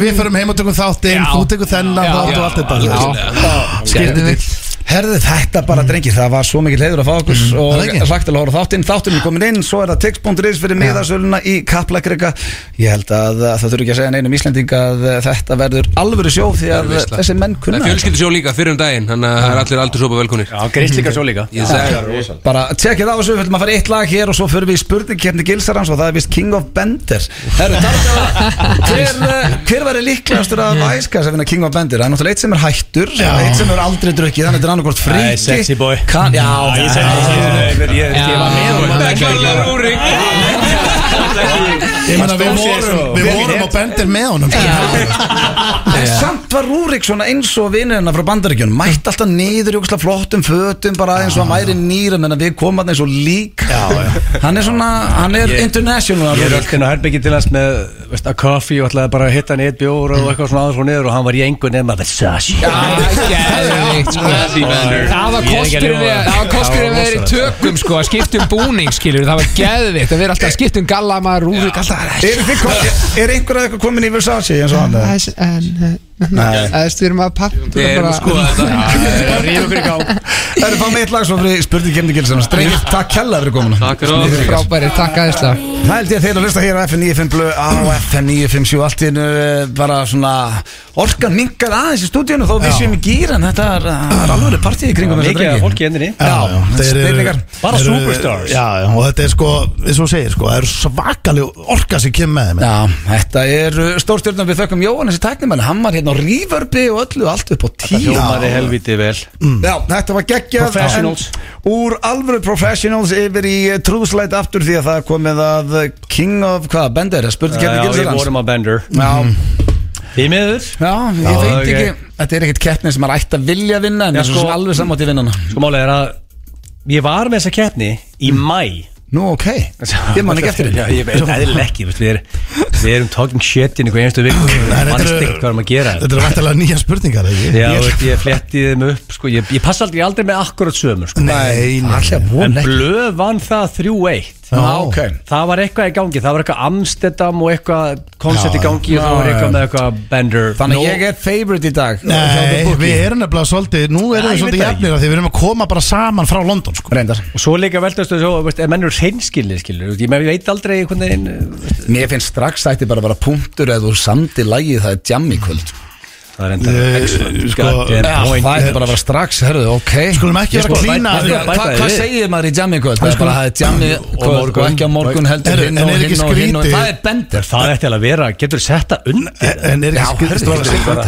Við, förum heim og tökum þáttinn, Já. þú tekur þennan þátt og allt þetta Já, Gæðveikt Herðu þetta bara drengir, það var svo mikið leiður að fá okkur og það ekki? hlagt að hóra þáttinn, þáttinn er komin inn svo er það tix.is fyrir miðasöluna í Kaplakrika. Ég held að það þurfi ekki að segja neinum Íslending að uh, þetta verður alvöru sjó því að Það þessi menn Það kunna er fjölskyldisjó líka fyrir um daginn Þannig að það er allir aldur sopa velkonir Já, grist líka svo líka bara tjekkið á þessu, við ætlum að fara eitt lag hér og svo fyrir við í spurningkeppni Gilsarans og það er vist King of Bender Herru, hver, uh, hver verður líklegastur af æskas að vinna King of Bender? Það er náttúrulega eitt sem er hættur. Eitt sem er aldrei drukkið, þannig að þetta er annarkort Nei, fríki sexy boy Kann, já, Ég segi ég ég- ég var með honum. Það er klarlega Rúrik Ég meina við vorum, við vorum á bendir með honum. En samt var Rúrik svona eins og vinnirina frá bandaríkjunum Mætt alltaf niður í okkur flottum fötum Bara eins og hann væri nýra Menn við komum að eins og lík. Já, já. Hann er svona, hann er international Ég inn á herbyggi til hans með að kaffi og ætlaði bara að hitta hann í eitt bjór og eitthvað svona aðeins frá niður og hann var í engu nema Versace Gæðveikt sko. Það var kosturinn Það var kosturinn við þeir í tökum sko Að skipta um búning skilur Það var gæðveikt Að vera alltaf að skipta um gallamar Rúrik alltaf Er, þið kom, er einhver að eitthvað komin í Versace eins og hann? eða? En, uh, Nei. Eða, Við erum að pappa Við erum að skoða þetta. Okkur í gang Það er fáið mitt lag svo fyrir spurning kemni gilsam Strengir, takk kella fyrir komuna. Takk fyrir. Frábæri, takk aðeinslega Það held ég að þeir að hlusta hér á FM 95 Blu á FM 957 allt í einu eh, bara svona orkan minkar aðeins í stúdíunum þó við Já. séum í gýr en þetta er, það er alveg partí í kringum þessa Mikið drengi. af fólki endinni Já, þeir eru- snillingar. Bara eru- superstars. Já, já, og þetta er sko, eins og segir sko Það er svakaleg orka kemur Já, þetta við á Ríförbi og öllu allt upp á tíu. Hljómaði helviti vel. Já, þetta var geggjað Professionals. Úr alvöru professionals yfir í trúðslæt aftur því að það komið að King of, hvað, Bender, spurði Já, kemni við gilsar vorum að bender. Já, Í miður. Já, ég Já, veit ok. ekki Þetta er ekkert keppni sem maður ætti að vilja vinna en Já, það er sko- svo alveg samátt í vinnana Sko málið er að Ég var með þessa keppni í mæ Nú, ok, ég man ekki eftir því ég veit eðlilega ekki Við erum, talking shit inn í hverju einstu viku. Þetta eru- ekki hvað erum að gera Þetta? er vantilega nýja spurningar, ekki? Já, ég, fletti þeim upp sko, ég, ég passa aldrei aldrei með akkurat sömur sko. Nei, nei, Alltaf En blöð vann það 3-1 Já, ok. Það var eitthvað í gangi, það var eitthvað Amsterdam og eitthvað koncept í gangi og það var eitthvað með eitthvað Bender. Þannig að ég er favorite í dag Nei, við erum nefnilega svolítið, nú erum við svolítið það jafnir af því við erum að koma bara saman frá London sko. Og svo líka veist, ef menn eru hreinskilni skilur, ég, ég veit aldrei veginn eh, Mér finnst strax ætti bara að vera punktur eða þú samdi lagið það er jam í kvöld Það er enda Eh, excellent sko, það ætti bara að vera strax, herðu, ok. Skulum ekki vera sko, að klína hvað segir maður í jammi kvöld? Það er bara að það er jammi kvöld og ekki á morgun heldur hinn og er ekki hinn og hinn og skrítið- það er bender. Það ætti alveg að vera, getur þú setta undir? En er ekki er Já.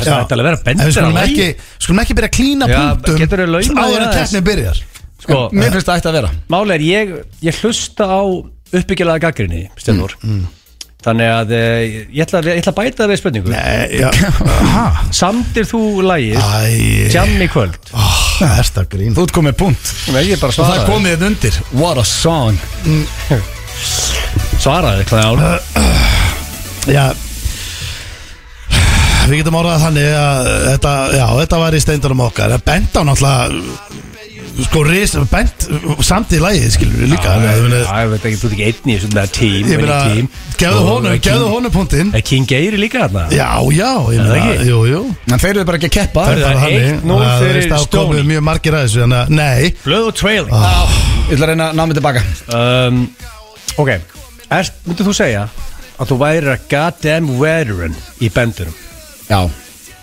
það ætti alveg að vera við skulum ekki, skulum ekki byrja að klína Já, punktum áður en keppni byrjar. Sko, Mér finnst það ætti að vera. Máli er, ég, ég hlusta á uppbyggilega gaggrinni, Stefnur Þannig að eh, ég ætla, ég ætla að bæta það við spurningu. Nei, já. Aha. Samdir þú lagið Æ, Jam í kvöld? Það er það grín Þú ert komið punkt. Nei, ég bara og það er svaraði komið þetta undir. What a song. Svaraði, hvað án Já. Við getum orðað þannig að þetta, já, þetta var í steindunum okkar. Að bent á náttúrulega sko ris, bent samt í lagið skilur við líka Já, ég meina, ég veit ekki, þú ert ekki einn í með tím ég meina, tím. gefðu Og honum, King- gefðu honum punktinn. Er King Geiri líka þarna? Já, já, ég Er það meina, ekki? jú, jú. En þeir eru bara ekki að keppa. Það er bara þannig. 1-0 Það fyrir veist, það komið Stoney. mjög margir að þessu en að, nei, Blöð og trailing. Ég ætla að reyna að ná mig tilbaka. Um, Ok, er, myndir þú segja að þú væri að goddamn veteran í bendurum Já,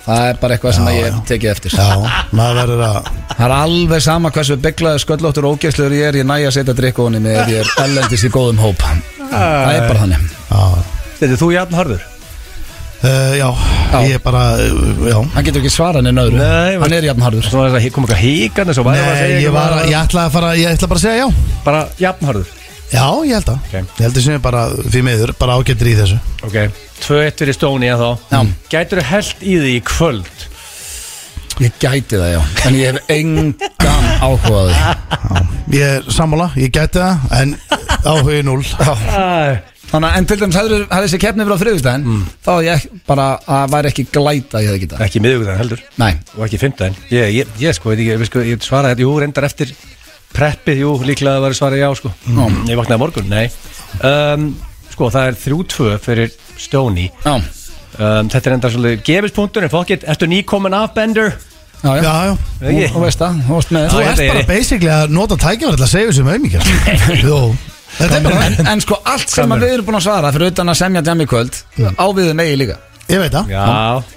það er bara eitthvað sem að ég hef tekið eftir. Já, maður verður að Það er alveg sama hversu bygglaður sköllóttur og ógeðslegur ég er Ég næja að setja drikkóni með ef ég er ellendis í góðum hóp. Það er bara þannig. Já, Þetta er þú jafn harður? Uh, já, Já. ég er bara uh, já, Hann getur ekki svarað neina öðru. Nei, Hann er jafn harður. Svo var það að koma eitthvað híkandi Svo væri að segja nei, ég var ég ætla að fara ég ætla bara að segja já, Bara jafn harður já, ég held að Ok. ég held að sem er bara því miður, bara ágættir í þessu. Ok, 2-1 fyrir Stóni að þá. Já. Gætur þú held í því í kvöld? Ég gæti það já. En ég hef engan áhugaði Ég er sammála, ég gæti það En áhugi núl Þannig að en til dæmis hefði hefði þessi keppni verið á þriðustæðin Þá hafði ég bara að væri ekki glæta að ég hefði getað Ekki miðugðan heldur. Nei, Og ekki fimmtæðin Ég, ég, ég sko, veit ekki, ég, sko, ég svaraði þetta Jú, reyndar eftir preppið Jú, líklega var svarað já, sko. Ég vaknaði morgun, nei. Um, Sko, það er 3-2 fyrir Stóni já, um, Þetta er enda svolítið gefispunktur En fokkitt, ertu nýkomin af Bender? já, já, Já, já. Ekki? Þú veist það, þú veist bara er- basically að nota að auðmíkjar Jú, þetta er bara en, en sko allt sem að við erum búin að svara Fyrir utan að semja jam í kvöld Á við um eigi líka Ég veit það. Já.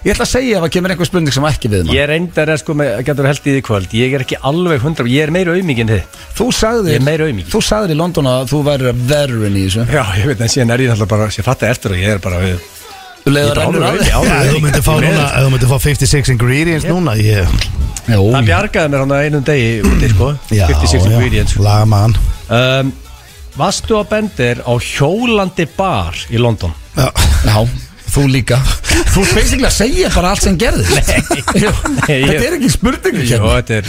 Ég ætla að segja ef að kemur einhver spurning sem ekki við um Ég reyndar að sko með, getur held í því í kvöld. Ég er ekki alveg hundra, ég er meira auðmík en þið. Þú sagðir Ég er meira auðmík Þú sagðir í London að þú væri veteran í þessu. Já, ég veit, en síðan er ég náttúrulega bara, ég fatta eftir og ég er bara við Þú leiður er rennur að þig Já, ef þú myndir fá núna, ef þú myndir fá 56 ingredients núna ég, Jó, Það bjargaði mér hann að einum degi úti, sko. Já, 56 já, ingredients. laga mann um, Vastu á bendir á hjólandi bar í London? Já, já, þú líka. Þú ert basically að segja bara allt sem gerðist. Þetta er ekki spurningu Jú, þetta er,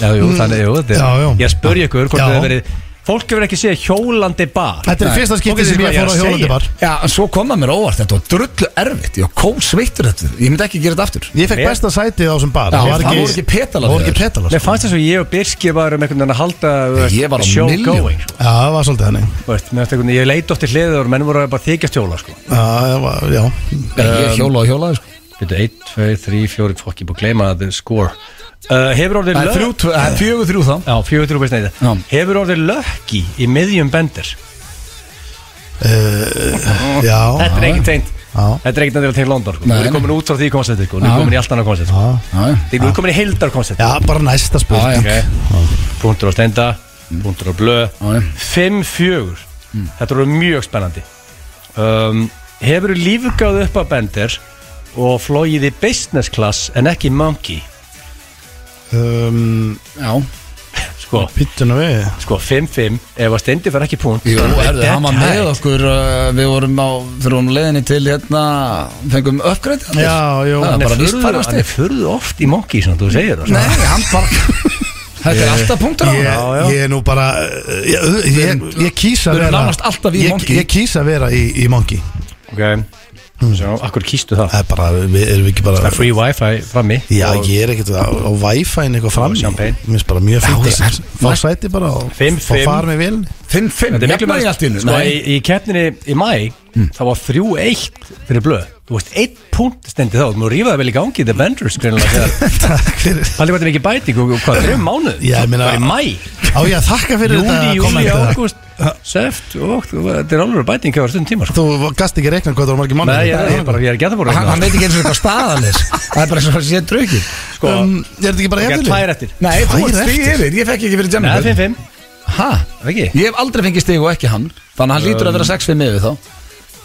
já, jú, þannig, jú, þetta er Já, já. Ég spurði ykkur hvort Já. það hefur verið Fólk hefur ekki séð hjólandi bar Þetta er Nei. fyrsta Fólk skipti veit sem ekki ég fór á er hjólandi bar Já, en svo kom það mér óvart Þetta var drullu erfitt Ég var kósveittur þetta Ég myndi ekki gera þetta aftur Ég fekk Mér- besta sætið á þessum bar Já, Það voru ekki petalar Það voru ekki petalar Mér sko. fannst þess að ég og Birski varum einhvern veginn að halda þú veist, Ég var á the show milljón. going. Já, það var svolítið henni Ég leit oft til hliður og menn voru bara þykjast hjóla sko. Já, það var- já Ég hjóla og hjóla sko. Byrju, 1, 2, 3, 4, fokk, ég búið að gleyma að er score uh, Hefur orðið Það er það er fjögur þrjú þá. Já, fjögur þrjú beist neyði Hefur orðið lökki í miðjum bender? Uh, Já. Þetta er ekkert teint Já. Þetta er ekkert endilega til London sko. Nú Nei, er komin út frá því koncepti sko. Nú er komin í allt annað koncept. Sko. Því nú er komin í heildar koncept. Já, bara næsta spurning. Okay. Puntur á stenda Puntur á blöð 5-4 Þetta voru mjög spennandi. Um, Hefur þú lífgáð upp að bender og flóið í business class en ekki monkey um, Já. Sko. Pittuna við. Sko 5-5 Ef að stendi fyrir ekki punkt Jú, þá er erðu, hann var dead með tie. okkur uh, Við vorum á, við vorum leiðinni til hérna Fengum uppgrætt Já, jú. Það Hann er er bara víst furðu- færasti hann er furðu oft í monkey sem þú segir það Nei, hann bara Þetta er alltaf punktur á ég, hann ég er nú bara uh, ég, ég, ég kýsa Við að erum vera nánast alltaf í ég, monkey. Ég kýsa að vera í, í monkey. Ok Svo, akkur kýstu það? Það er bara, við erum ekki bara Það er free wifi frammi. Já, og- ég er ekkert á, á Wi-Fi-in eitthvað fram í champagne. Mér finnst bara mjög fint ég- að fá sæti bara og fara með vilni 5-5, Þetta er miklu jafnvægi meira. allt í hennu Sko, í, í keppninni í mæ Það var 3-1 fyrir blöð Þú veist, 1 punkt stendi þá Þú múið rífa það vel í gangi The Benders þegar Takk fyrir. Palli var þetta og og hvað, þrjum mánuð Já, ég meina- Það var í mæ Á ég að þakka fyrir Júli, þetta júli, komment ágúst Seft og þetta er alveg bæting hjá stundum tíma sko. Þú gast ekki reikna hvað það var margir manni Nei, ég er bara, ég er ekki að það voru Hann, veit ekki eins og hvað staðan er. Það er bara eins og að sé draugir. Sko, um, Ég er þetta ekki bara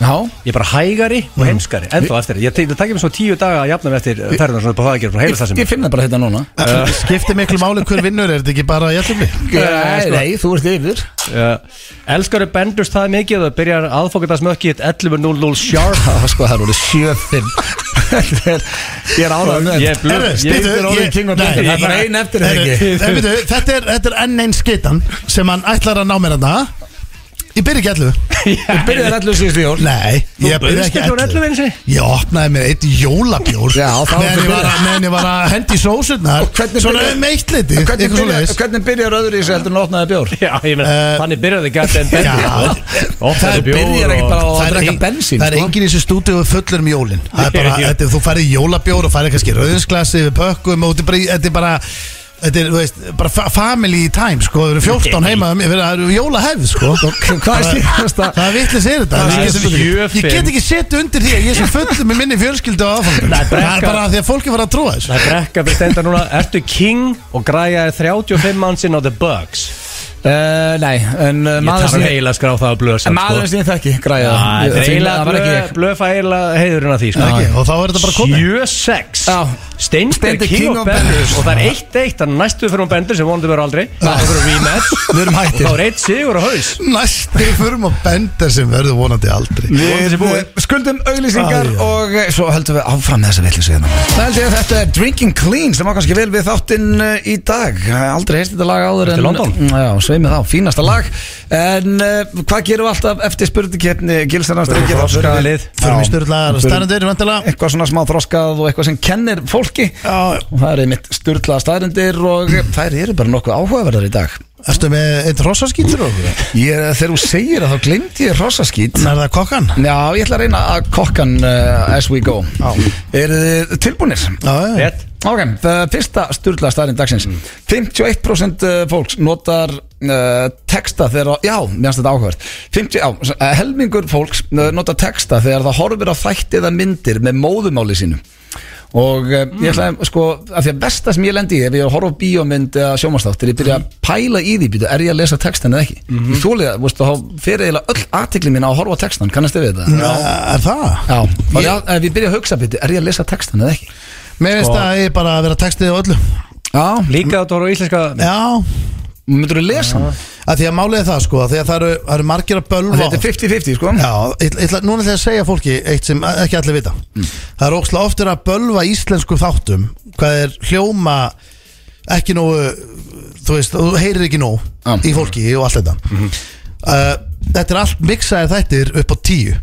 Já Ég er bara hægari og heimskari Ennþá eftir Ég te- það takkir mér svo tíu daga að jafna mig eftir ferðan svona på það að gera frá heila það sem Ég finn það bara hérna núna Skiptir miklu máli hver vinnur Er þetta ekki bara jættumli? Nei, sko. nei, þú ert yfir Elskaru Benders það mikið Það byrjar aðfókardasmökkið 11.00 sharp Það var sko, það eru 7-5 Þetta er- Ég er ánægð með Ég er blöð Herru, ég- spytu, Þetta er orðið ég- king of nei, Bender Það er bara ein eftir það Herru, ekki en veitu, Þetta er, þetta er enn einn skitan sem hann ætlar að ná mér að Ég byrja ekki allu Þú byrjaði allir síðustu jól. Nei, ég byrja ekki Þú byrjaði allu ekki Ég opnaði mér eitt jólabjór Já, þá ég, var að- byrjað. meðan ég var að hendi í sósurnar. Og hvernig Svona byrjar- um eitt liti Hvernig eitthvað byrjar- svoleiðis. hvernig byrjar öðru í sig heldur en að opnaði bjór? Já, ég meina, Eh, þannig byrjaði gæti en Já, Bender Það byrjar ekki bara á Það að er drekka ein- bensín það er sko. enginn í þessu stúdíu fullur um jólin. Það er bara, þetta, er- þú færði jólabjór og færði kannski rauðinsglasi við pökkum og þetta er bara, þetta er bara Þetta er, þú veist, bara fa family time, sko, það eru 14 heima, það eru jólahefð, sko. Hvað er síðasta? Það er vitlis er þetta. Ég er get ekki- setið undir því að ég er svo fullur með minni fjölskyldu á aðfangur Nei, Það er bara því að fólki var að trúa þessu. Það er brekka við stendar núna Ertu king og græjaði 35 mannsinn á The Bugs Uh, nei, en uh, Ég maður þarf sem eiginlega að skrá það á blöð En maður sem ég þekki, græða Ég- því- eiginlega ég. Heiðurinn að því sko. Ekki, Og þá er þetta bara komið. 7-6 Já. Steindi er Steindi king of benders. Og það er 1-1 Þannig næstu fyrir um bender sem vonandi verður aldrei. Það verður rematch Við erum Og hættir þá er 1 sigur á haus. Næstu förum á bender sem verður vonandi aldrei. Við við skuldum auglýsingar og eh, svo höldum við áfram með þessa villu signa Það held ég að þetta er Drinking Clean sem var kannski vel við þáttinn eh, í dag. Aldrei heist þetta lag áður sveimið þá, fínasta lag. En uh, hvað gerum við alltaf eftir spurningkeppni Gilsarnar strengir Þroskaðalið. Förum í styrlaðar stærnendir, vantilega Eitthvað svona smá þroskað og eitthvað sem kennir fólki. Já, Og það er einmitt styrlaða staðrindir og þær eru bara nokkuð áhugaverðar í dag Erstu með eitt rossaskýtur okkur? Ég, þegar þú segir að þá glemdi ég rossaskít Er það kokkan? Já, ég ætla að reyna að kokkan uh, as we go. Er þið tilbúinir? Já, já Ok, það fyrsta sturla staðinn dagsins. 51% fólks notar uh, texta þegar, já, mér finnst þetta áhugavert. 50, já, uh, helmingur fólks uh, notar texta þegar það horfir á þætti eða myndir með móðumáli sínu og uh, ég ætla að, sko, af því að besta sem ég lendi í ef ég að horfa á bíómynd eða sjómanstáttir, ég byrja að pæla í því býtu, er ég að lesa textan eða ekki mm -hmm. ég þúlega, veist, þá fer eiginlega öll aðtikli mín á að horfa á textan, kannast þið við þetta? Er það? Já, og Ég- já, ef ég byrja að hugsa býtu, er ég að lesa textan eða ekki? Mér finnst að ég bara að vera textið á öllu Já, Líka að þú voru íslenska Já myndur þú lesa hann? að Því að er það sko að Því að það eru, það eru margir að bölva. Þetta er 50-50 sko. Já, ég, ég, ætla- núna ætla ég að segja fólki eitt sem ekki allir vita. Það er ókslega oftur að bölva íslensku þáttum Hvað er hljóma ekki nógu Þú veist, þú heyrir ekki nóg Já. í fólki og allt þetta. Uh, Þetta er allt mixaðir þættir upp á tíu.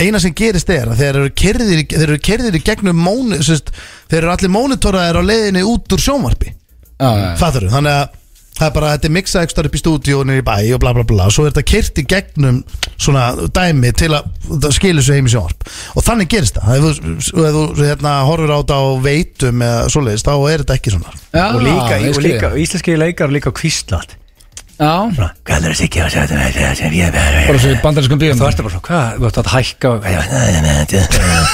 Eina sem gerist er að þeir eru kerðir, í- þeir eru kerðir í gegnum móni, sérst, þeir eru allir mónitoraðir á leiðinni út úr sjónvarpi. Já, já, já. Fattur þannig að Það er bara, þetta er mixað ekstra upp í stúdíónu í bæ og bla bla bla. Svo er þetta kyrt í gegnum svona dæmi til að það skilur sig heim í sjónvarp. Og þannig gerist það. Ef þú, ef þú hérna, horfir á þetta á veitum eða svoleiðis, þá er þetta ekki svona. Já, og líka, og líka íslenski leikar líka kvíslat hvað er það sikki að segja þetta? Sem ég bara svo í bandarískum bíum þú ert bara svo, hvað, þú ert að hækka er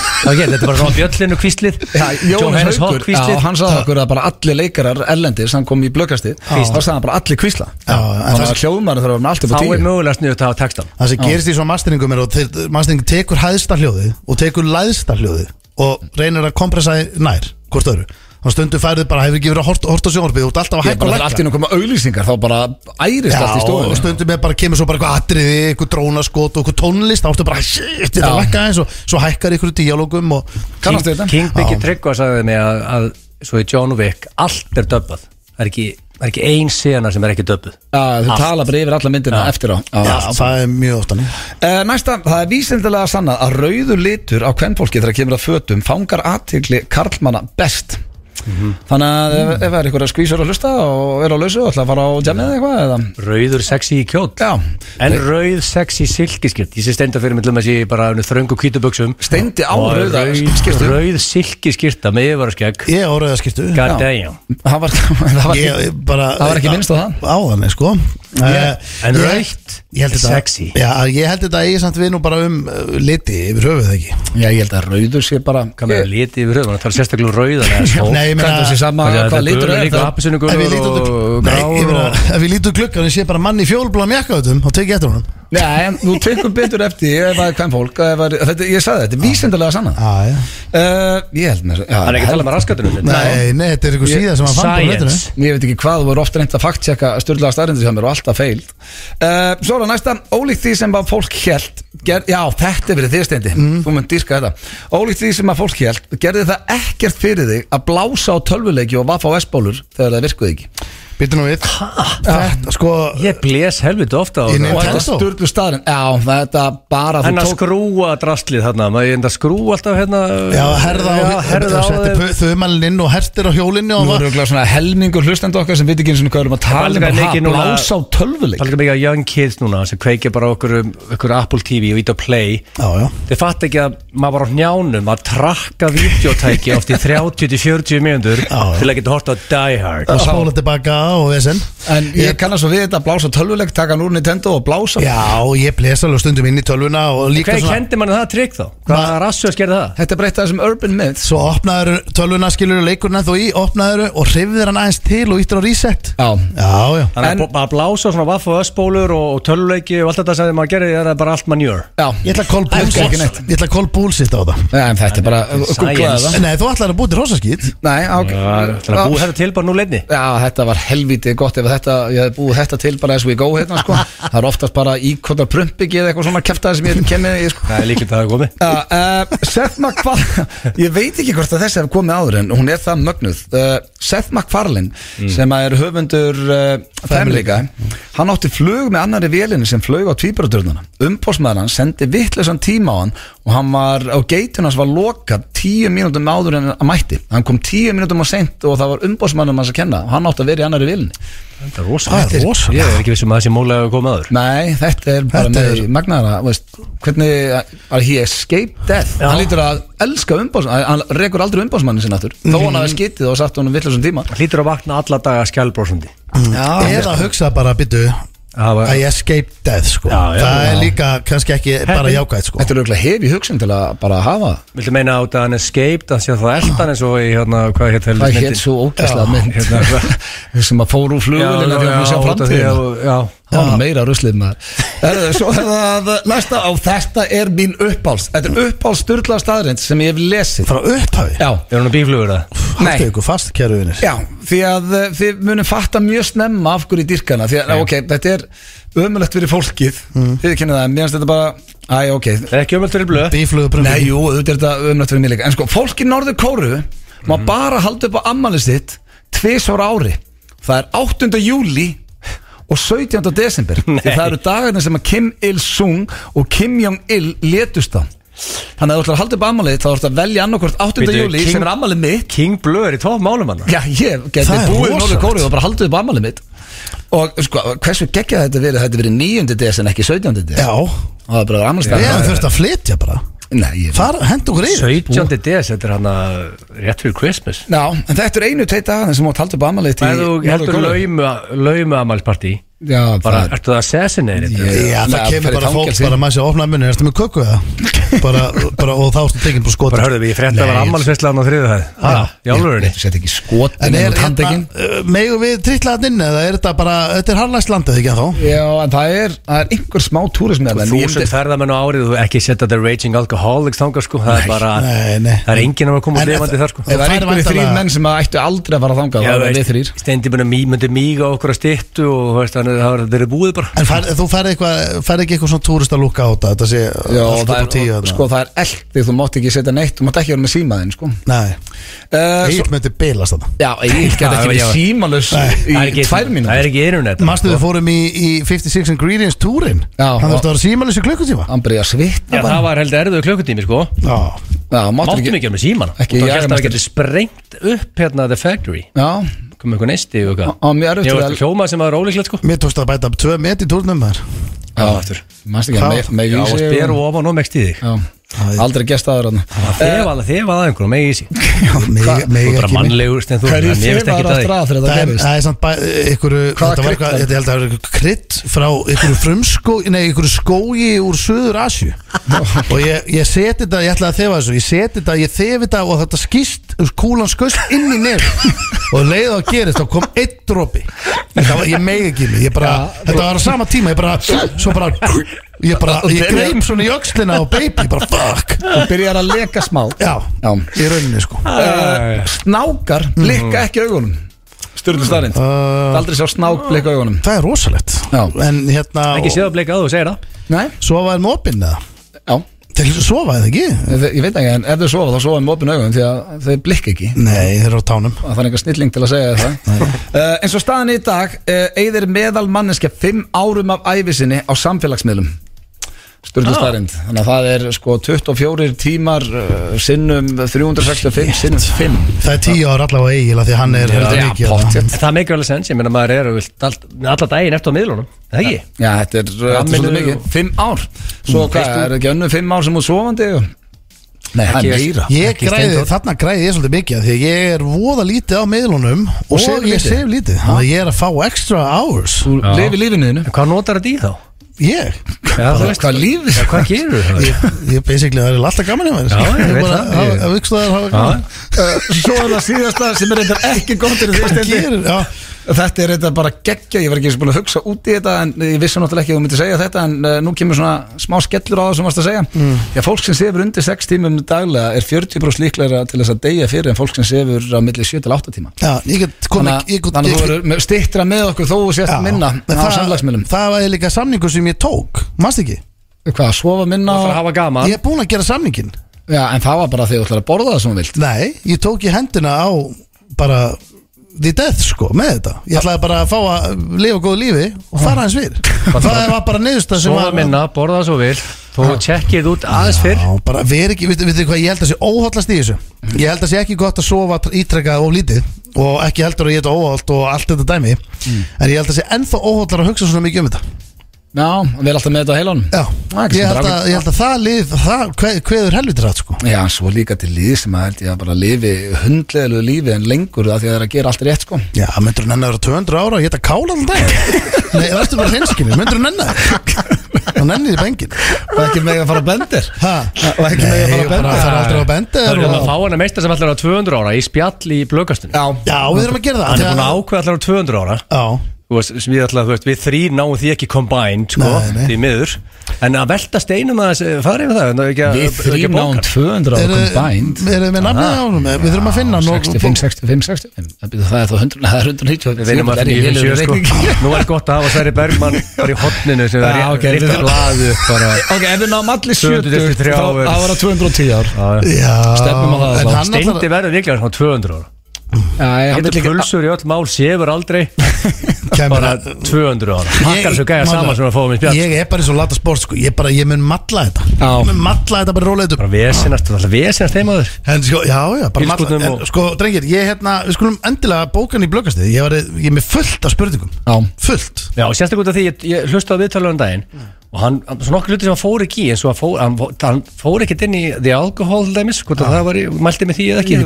þetta er bara svona bjöllinu kvíslið. Jóhannes Haugur, hann sagði okkur að bara allir leikarar erlendis, hann kom í blökastið þá sagði hann bara allir kvísla. Það- að hljóðmaður þarf að vera allt upp á þá er tíu. mögulega sniðut að hafa textan Það sem gerist í svona masteringum er að mastering tekur hæðsta hljóðið og tekur læðsta hljóðið og reynir að kompressa nær, hvort öðru Þannig stundu færið bara hefur ekki verið að horta, horta á sjónvarpið þú ert alltaf að hækka og þegar allt í lækka nú koma auglýsingar þá bara ærist Já, allt í og stofunni stundum er bara kemur svo bara eitthvað atriði, eitthvað drónaskot og eitthvað tónlist þá ertu bara, shit, þetta er að lækka eins og svo hækkar ykkur dialógum og Kannastu þetta? King Biggie. Tryggva sagði mig að, að svo í John Wick, allt er döbbað. Það er ekki, það er ekki ein sena sem er ekki þau Allt. tala bara yfir alla myndina Já. eftir á. Já, það er mjög oftan Uh, næsta, það er vísindilega sannað að rauður litur á kvennfólki þegar kemur að fötum fangar aðtikli karlmanna best Þannig að ef, ef það er ykkur að skvísur að hlusta og er á lausu og ætla að fara á jammið eða eitthvað eða? Rauður sexy í kjóll. Já, En rauð sexy silkiskýrt Ég sé steinda fyrir mig til að sé bara þröngu kvítubuxum Steindi á rauða rauð, skyrtu. rauð silkiskýrta með yfirvaraskegg. Ég er að God Já. damn. Það var, það var Ég, ég bara, Það var ekki minnst á það. Á þannig, sko. Eh, En ég- ég þetta- sexy. Já, ég held þetta eigi samt við nú bara um uh, liti yfir höfuð ekki? Já, ég held að rauður sé bara Hvað með að liti yfir höfum, það tala sérstaklega um rauðan Nei, er þessi sama, Hvað líka. Það? lít út og um- og ef ég lít út gluggan og sé bara mann í fjólblá mjakkaðutum þá tek ég eftir honum. Nei, en þú tekur betur eftir ef það er er- þetta, Ég sagði þetta, er sannað. Já, já. Uh, Ég held með Það er ekki að tala með raskatunum Nei, nei, þetta er eitthvað síða sem hann fann Ég veit ekki hvað, þú voru ofta reynd að fakttjekka styrlaða staðrindir hjá mér og alltaf feil uh, Svo er það næsta, ólíkt því sem að fólk held Já, þetta er verið þið steindi. Þú mun dýrka þetta. Ólíkt því sem að fólk held gerði það ekkert fyrir þig að blása á tölvuleiki og vaffa á S-bólur þegar það virkuði ekki Býttu nú við. Þetta, sko Ég blés helviti ofta á það? Og þetta er styrlu staðrind Já, þetta bara En að tók skrúa draslið þarna Maður enda skrúa alltaf hérna? Já, herða á Já, herða á þeim. Þauðmælinn inn og hertir á hjólinu og Nú var eru örugglega svona helmingur hlustendu okkar sem veit ekki eins og hvað erum að tala um að blása á tölvuleik. Það er mikið að young kids núna sem kveikja bara okkur, okkur Apple TV og ít að play. Já, já. Þeir fatt ekki að maður var á njánum að trakka videotæki oft í 30-40 mínútur Já. til að geta hort á Die Hard Og vesen. En ég kannast svo við þetta að blása tölvuleik taka hann úr Nintendo og blása. Já, ég blesa alveg stundum inn í tölvuna og líka Hvað kendi manni það trygg þá? Hvað rassu að skerða það? Þetta breytt að þessum urban myths. Svo opnaður tölvuna skilur leikurinn ennþá í Opnaður og hreyfðir hann aðeins til og íttir á reset. Já, Já, já. En- að blása á svona vaff og össbólur og, og töluleiki og allt þetta sem maður gerir er bara allt manjör já. Ég ætla að Ég call bullshit á það. Nei, en þetta er bara Nei, þú ætlar að búið til rosaskýt Helviti gott ef þetta, ég hef búið þetta til bara as we go hérna, sko. Það er oftast bara íkvota prumpiki eða eitthvað svona kæftæði sem ég kemur í, sko. Það er líklega það að komi Já, uh, Seth MacFarlane Ég veit ekki hvort að þessi hef komið áður en hún er það mögnuð. Uh, Seth MacFarlane sem er höfundur uh, Family. Guy hann átti flug með annari vélinni sem flög á tvíbaraturðuna umbósmaður hann sendi vittlesan tíma á hann og hann var á geitun hans var lokað tíu mínútum áður en að mætti. Hann kom tíu mínútum á seint og það var umbósmaðurinn hans að kenna. Og hann átti að vera í annari vélinni Þetta er rosa Það er rosa Ég er ekki vissum að það sé mólega að koma áður. Nei, þetta er bara Þetta með magnaðara veist, Hvernig að he escaped death. Já. Hann lítur að elska umbásmann Hann rekur aldrei umbásmannin sinna aftur. Þó hann hafi skitið og satt honum villusum tíma. Hlýtur að vakna alla daga skjálbrósandi Já, Eða hugsa bara, byttu Var I escape death, sko. Já, já, Það er já. líka kannski ekki bara jákvæð, sko. Þetta er auðvitað hefi hugsun til að bara hafa. Viltu meina át að hann escaped að sé að það eldan eins og í hérna, hvað hétt Það hétt svo ógæslega mynd. hérna, sem að fóru úr flugulina þegar hann var meira ruslið maður. Er næsta á þetta er mín uppáls Þetta er uppáls styrla staðrind sem ég hef lesið. Frá upphafi? Já, er hún að bíflugur það? Nei. Haltu ykkur fast, kæru vinir. Já, því að uh, þið munum fatta mjög snemma af hverju í dyrkana því að, ok, þetta er ömulegt fyrir fólkið. Þið kynna það, mér finnst þetta bara æ, ok, er ekki ömöld fyrir blöð. Bíflugu brumbi nei, jú, auðvitað er þetta ömulegt fyrir mig líka en sko, fólk í Norður Kóru má bara halda upp á ammælið sitt tvisvar á ári, það er 8. júli og 17. desember því það eru dagarnir sem að Kim Il-sung og Kim Jong-il letust á Þannig að þú ætlar að halda upp ammálið þá ætlar að velja annarkvort 8. Bíddu, júli King- sem er ammálið mitt King Blue er í tóf málum hann Já, ég geti búið. Norður Kóru og bara haldið upp ammálið mitt Og sko, hversu geggjað þetta verið Þetta verið 9. des en ekki 17. des Já. Og það er bara ammálið Við hefum þurft að flytja bara Nei, Far, hend okkur yfir. 17. des, þetta er hann að rétt fyrir Christmas. Já, en þetta er einu tveit dagar sem mátt haldið upp ammálið Hvað þú heldur laumu, amælsparti Já, bara, það- ertu það assassinate? Já, það kemur bara fólk bara maður sé að opna munni, erstu með köku eða? bara, bara, og þá ertu tekinn på skot Bara hörðu við, ég frétta að var ammælsveislan á þriðu hæð. Ha, í álurunni Þú sett ekki skot En er hérna, uh, megum við trillað inn eða er þetta bara, þetta er harlæst landið ekki þá? Já, en það er, það er einhver smá ég Þúsund ferðamenn á árið Þú ekki setja The Raging Alcoholics þangað sko. Það er bara, nei, nei. það er enginn að koma En lifandi þar sko. það er einhverju þrýr er og þú þannig að það er búið bara. En fær, þú færði eitthvað, færði ekki eitthvað svona túrist að lúka á þetta, þetta sé Já, allt upp það á tíu er, þarna. sko, það er eldi, þú mátt ekki setja neitt Þú mátt ekki vera með símaðinn, sko. Nei, uh, Egil myndi bilast þetta Já, Egil gæti ekki verið símalus í er tvær mínútur. Það er ekki internet. Mastu við fórum í, í 56 Ingredients túrin Hann og- þurfti að vera símalus í klukkutíma. Hann byrja að svitna Já, það var heldur erfiðu klukkutími sko. Já, Máttum ekki ekki með síman Og jaga gæst að það getur sprengt upp hérna The Factory. Já, Komum eitthvað neisti og eitthvað? Á mjög Ég var hljómað sem var ólíklegt sko. Mér tókst að bæta tvö met í túrnum þar. Já, aftur. Manst ekki, Hvað? með- með Já, og vísi spyr og ofan og mekst í þig. Já, aldrei gest aður hann Þefa alveg, þefa að einhverjum, megi í sig Mig Þú er bara mannlegur Hverju þegar að það strað þegar Það það er, gerist það er þetta var eitthvað, var að það var krydd frá ykkur frumskó, nei, ykkur skógi úr Suður Asju og ég, ég seti þetta, ég ætlaði að þefa þessu. Ég seti þetta, ég þefi þetta og þetta skýst kúlan skust inn í nef og um leið og gerist, þá kom einn dropi. Það var, ég megi ekki mig. Ég bara, þetta var á sama tíma, ég bara svo bara, ég bara, ég greip svona í öxlina og baby, bara fuck. Þú byrjar að leka smá. Já, Já. í rauninni sko. Uh, Snákar blikka ekki augunum. Sturlu starinn uh, Aldrei sjá snák blikka augunum. Það er rosalegt. Já. en hérna, Ekki séð að bleika að þú segir það. Nei, svo var með opinn eða? Já. Til að sofa eða ekki? Ég veit ekki, en ef þau sofa þá sofa með opin augun Því að þau blikka ekki. Nei, þeir eru á tánum. Það er einhver snilling til að segja það. Uh, En svo staðan í dag uh, Eðir meðal manneskja 5 árum af æfisinni á samfélagsmiðlum Sturlu starinn Þannig að það er sko 24 tímar uh, sinnum 365 sinnum 5 Það er tíu ár allavega eigila því að hann er heldur Já, mikið. En það meikir alveg sens, ég meina maður er vilt, all, alla daginn eftir á miðlunum Það ekki? Já, þetta er, þetta er Ramminu- svolítið mikið. 5 ár. Svo Mm, hvað, veist þú- er ekki önnu 5 ár sem þú sofandi? Nei, það er meira. Þarna græði ég svolítið mikið af Því að ég er voða lítið á miðlunum Og, sefur ég lítið? sef lítið. Þannig að ég er að fá extra hours. Þú lifir lífinu En hvað í? Ég, Já, þú veist, Hvað lífið? Já, hvað gerur það? ég, ég basically, það er alltaf gaman hjá mér Já, ég veit bara það. að- Að vikslaðar hafa gaman Uh, Svo er það síðasta sem er eitthvað ekki gott fyrir því Hvað steindi. gerir, já Þetta er eitthvað bara geggja Ég var ekki eins og búin að hugsa út í þetta En ég vissi náttúrulega ekki að þú myndir segja þetta En uh, nú kemur svona smá skellur á það sem varst að segja. Mm. Já, fólk sem sefur undir 6 tímum daglega Er 40% líklega til þess að deyja fyrir En fólk sem sefur á milli 7-8 tíma. Já, ég get komið að- ég get- þannig að þú verður stittra með okkur Þó þú sést Já, minna en á það- samlagsmiðlum. Það var líka samningu sem ég tók Manst ekki? Hvað, sofa minna Það og... að hafa gaman. Ég er búin að gera samningin Já, en það var bara því þú ætlar að borða það sem þú vilt. Nei, ég tók í hendina á bara the death sko með þetta. Ég ætlaði bara að fá að lifa góðu lífi og fara hans við Það var bara niðurstað sem Sofa minna, borða svo vil Þú tjekkið út aðeins fyrr. Já, bara veri ekki, veitu veitu hvað, ég held að sé óhaldast í þessu. Ég held að sé ekki gott að sofa ítrekkað of lítið og ekki heldur að ég þetta óhald og allt þetta dæmi. En ég held að sé ennþá óhaldar að hugsa svona mikið um þetta Já, við erum alltaf með þetta á heilanum. Já, Það er ekki ég held, að, ég held að það lið, það kveð- kveður helvitir rætt sko. Já, svo líka til líð sem að held ég að bara lifi hundleðilegu lífi en lengur það því að það er að gera allt rétt sko. Já, myndur þú nenni að vera 200 ára og geta kála alltaf dag Nei, það ertu bara hreinskilni, myndur þú nenni það? Það nenni því bengin Og ekki með að fara á bendir Ha? Og ekki með að fara á bendir fara aldrei á Það bendir er hérna og... að fá hana meistar sem allar á 200 ára í spjall í blöggastunni Já, Já, við erum að gera það Hann er því búin að- að ákveða allar á 200 ára Já, Þú veist, við ætla, þú veist, við þrý náum því ekki combined, sko, Nei, nei. því miður. En að velta steinum að þessi, fara yfir það, en það er ekki að Við þrým náum 200 á eru combined. er með nafnið á honum? Við þurfum að finna hann og- 65, 65, 65 Það það er þá 100, það er 190 Við vinnum að er því lélegur í sko. reikningi. Nú er gott að hafa Sverri Bergmann bara í hotninu sem það er við upp bara. Ok, ef við náum allir 70 233 þá það var á 210 ár. Stefnum á það en þá. hann Steindi verður líklega svona 200 ára Getur pulsur í öll mál, séfur aldrei. Bara 200 ára Makkar svo gæja saman sem að fóðum í spjall. Ég er bara eins og lata sport sko. Ég, bara, ég mun matla þetta. Ég mun matla þetta bara rólega Bara vesinast, alltaf vesinast heimaður sko, já, já, bara matla en, Sko, drengir, ég hérna Við skulum endilega bókan í blöggastið Ég, ég er með fullt af spurningum. Já. Fullt. Já, og sérstaklega því, ég, ég hlustaði á viðtalið um daginn og hann, hann- svona okkur hluti sem hann fór ekki eins og hann fór, hann, fór- hann fór ekkert inn í the alcohol dæmis, hvort að það var í, mælti með því eða ekki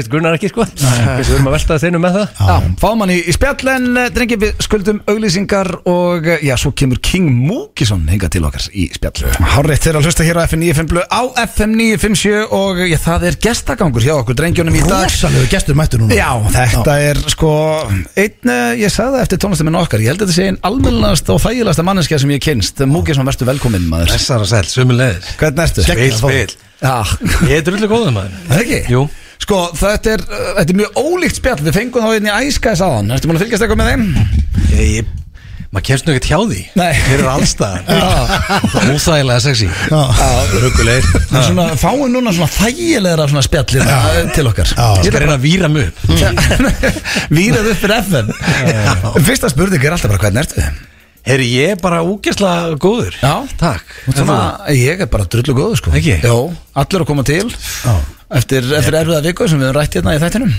Það. Já, veist Gunnar ekki sko Við erum að velta þeinu með það Já, fáum hann í, í spjallin, drengi við skuldum auglýsingar og eh, já, svo kemur King Múkisson hinga til okkar í spjall. Hárreitt þeirra að hlusta hér á FM 95 blöð á FM 957 og já, það er gestagangur hjá okkur drengjónum í dag. Rosalegu gestur mættur núna Já, þetta er sko einn, eh, ég sagði það eftir tónlistaminn okkar, ég held að þetta sé einn almennast og þægilegasta manneskja sem ég kynst. Múkisson, verstu velkominn maður. Þessar að sæl, sömulegis Hvernig ertu? Spil Já, Ég er drullu góður maður það ekki? Jú Sko, þetta er, þetta er mjög ólíkt spjall. Við fengum þá einn í æskæðis aðan Ertu múin að fylgjast eitthvað með þeim? Ég, ég Maður kemst nú ekkert hjá því. Nei. Þeir eru allstaðar Óþægilega sexy. Já. Ruggulegir Það er svona, fáum núna svona þægilegra svona spjallir ja. til okkar. Ég skal reyna að víra upp. Vírað upp fyrir FM Fyrsta spurning er alltaf bara hvernig ertu? Herri, ég er bara úgesla góður. Já. Takk. Svona, ég er bara drullu góður sko. Ekki? Jó, allir að koma til Eftir, eftir erfiða viku sem við höfum rætt hérna í þættinum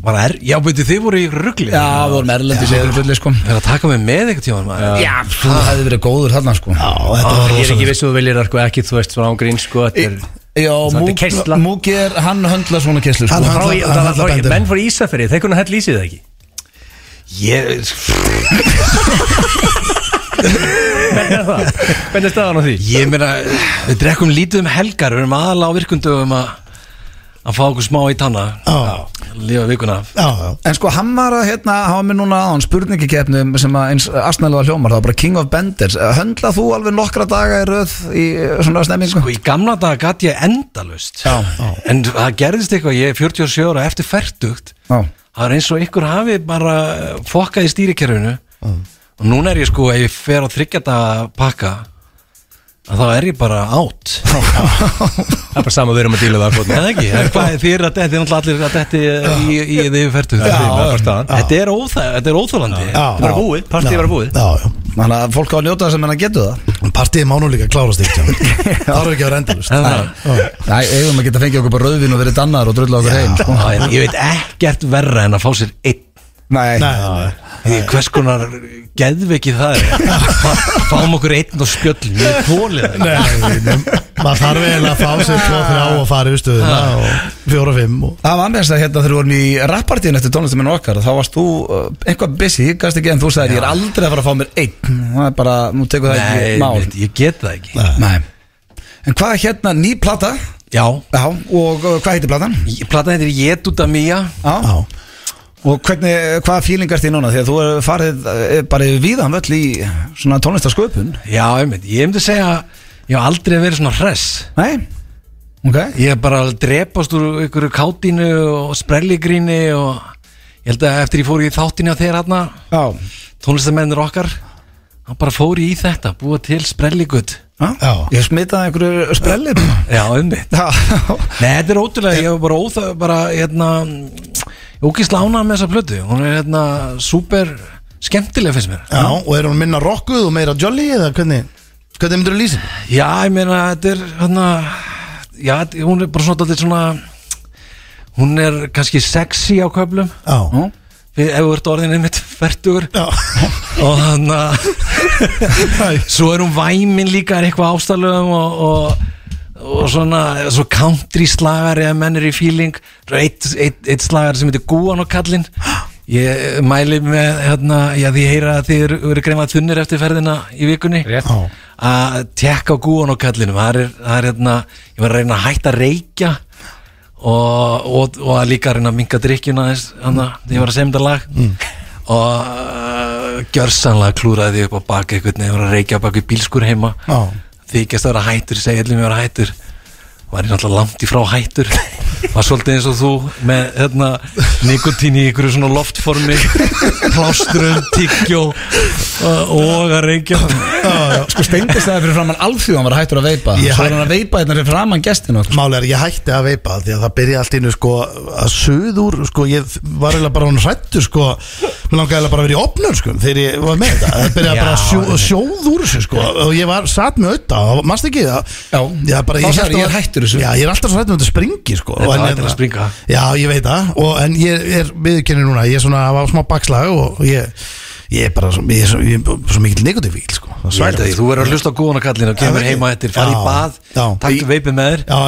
Var er, já, beti þið voru í ruggli Já, við vorum erlendi sér fulli sko Það er að taka mig með eitthvað tíma maður Já, þú hefði verið góður þarna sko Já, þetta var Ég er ekki viss að þú viljir sko ekki, þú veist, svona ángrín sko Þetta er Já, er. Múki er, hann höndla svona keislu sko. Hann það í- bendum. Menn fór í Ísaferi, þeir kunna hell lýsið það ekki Ég, Hvernig er það? Hvernig er staðan á því? ég meina Við drekkum lítið um helgar Við erum aðalega á virkundum að Að fá okkur smá í tanna. Lífa vikuna Já, já En sko hann var að hérna, hafa mér núna á hann spurningikeppnum sem að eins var hljómar, það var bara King of Benders Höndla þú alveg nokkra daga í röð í eh, svona stemmingu? Sko í gamla daga gatt ég endalust Já. En það gerðist eitthvað, ég er 47 ára eftir færtugt. Það er eins og ykkur hafi bara fokkað í stýrikerfinu Og núna er ég sko, ef ég fer á þryggjata pakka að Þá er ég bara átt Það er bara sama við erum að díla það. Eða ekki, hvað er að detti, þið er allir að detti í, í, er bara staðan. Þetta er óþæ, þetta er er bara búið, partíð var búið. Já, já. Þannig að fólk á að njóta það sem hann að getu það. Partíð má nú líka klárast ekki Það er ekki að vera endalust er eigum að geta fengið okkur bara rauðvin og verið dannar og drulla okkur heim sko. Ég veit ekkert verra en að fá sér einn Nei, Nei, Því hvers konar geðveiki það er? Fá- Fáum okkur einn og Ég það nei, nei Maður þarf eiginlega að fá sér 2-3 og fara yfir stöðuna og 4-5 og Það var þess að hérna þegar við vorum í rappartíðin eftir tónlistaminn okkar þá varst þú uh, eitthvað busy, gæst ekki en þú sagðir ég er aldrei að fara að fá mér einn. Það er bara, nú tekur það Nei, ekki mál veit, ég get það ekki. Nei. En hvað er hérna ný plata? Já, Já, og uh, hvað heitir platan? platan heitir Jetuta Mía Já. Og hvernig, hvaða fílingar þið núna? Því að þú er farið eh, bara víðan völl í svona tónlistasköpun Já, einmitt, ég myndi segja Ég hef aldrei verið svona hress. Nei? Ok. Ég hef bara drepast úr ykkur kátínu og sprelligríni og ég held að eftir ég fór í þáttinni á þeir hérna Já. tónlistamennir okkar þá bara fór í þetta, búa til sprelligutt Já, ég smitaði einhverju sprellir Já, einmitt. Já, Nei, þetta er ótrúlega, ég hef bara óþað bara, hérna ógist lána með þessa plötu, hún er hérna super skemmtilega finnst mér. Já, og er hún minna rockuð og meira jolly eða hvernig Hvernig myndir þú lýsa? Já, ég meina, þetta er hérna, já, þetta- hún er bara svona dálítið svona hún er kannski sexy á köflum. Já. Við- ef þú ert orðin einmitt færtugur og þannig að svo er hún væmin líka er eitthvað ástalöfum og, og, og svona svo country slagari að menn er í feeling. Eitt, eitt, eitt slagari sem heitir Gúan og Kallinn. Ég mæli með hérna, já því ég heyra að þið eru, eru greimað þunnir eftir ferðina í vikunni. Rétt. að tekka á Gúan og Kallinum það er, það er hérna, ég var að reyna að hætta að reykja og, og, og að líka reyna að minka drikkjuna þess, þannig að ég var að þetta lag. Og uh, gjörsanlega klúraði upp á bak eitthvað ég var að reykja bak við bílskur heima. Já þykjast að vera hættur, segja allir mér að vera hættur var ég náttúrulega langt í frá hættur. Var svolítið eins og þú með hérna, nikotín í ykkur svona loftformi plástrun, tyggjó uh, og að reykja. Sko steindist það fyrir framann alþjóðan var hættur að veipa. Ég Svo er hann að veipa hérna fyrir framann gestinu Máli er, ég hætti að veipa því að það byrja allt innu sko að söður, sko, ég var eiginlega bara hann hrættur, sko. Mér langaði eiginlega bara að vera í opnur, sko, þegar ég var með þetta. Það byrjaði bara að sjó, einmitt. sjóð úr þessu, sko. Og ég var satt með auðvitað, mannst ekki það? Já, Já, bara, að- ég er hættur þessu. Já, ég er alltaf svo hættur með þetta springi, sko. Þetta hérna- til að springa. Já, ég veit það, og, en ég er viðurkenni núna, ég er svona á smá bakslag og ég, ég er bara svo, ég er svo, ég er svo mikill negotífíl, sko. Því, þú verður að hlusta á góðana kallin og kemur heima eftir, fara í bað taktu veipið með þér. Já,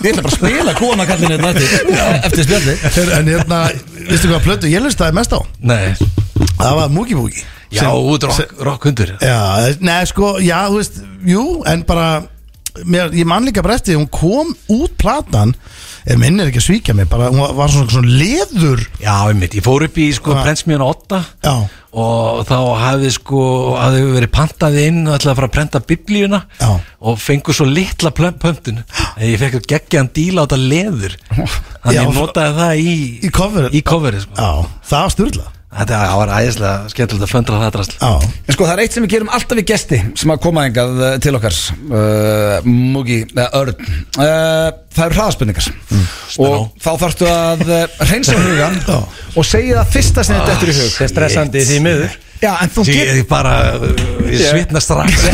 Ég ætla bara að spila kona kallinu hérna eftir Eftir spjalli En- hérna, veistu hvað plötu ég lustaði mest á? Nei, Það var Moogie Boogie. Já, út rock, rock hundur. Já, neða sko, já, þú veist, jú, en bara, mér, ég man líka eftir, hún kom út platan, ef minnir ekki að svíkja mig, bara, hún var, svona, svona leður, Já, einmitt, ég fór upp í sko Já. prentsmiðan 8 já, og þá hafði sko hafði verið pantaði inn og ætlaði að fara að prenta biblíuna Já. og fengu svo litla pöntun. Ég fekk að geggja hann díla á þetta leður. Þannig Já, ég notaði það í í coverið. sko. það var styrla, þetta var æðislega skemmtilegt að föndra það drasl. Já, En sko það er eitt sem við gerum alltaf við gesti sem að koma engað uh, til okkar uh, Múgi, eða Örn. Uh, Það eru hraðaspurningar. Og þá þarftu að reynsa hugan Og segja það fyrsta sem þetta eftir í hug. Það er stressandi því miður Já, en þú ég, getur ég bara, ég svitna strax.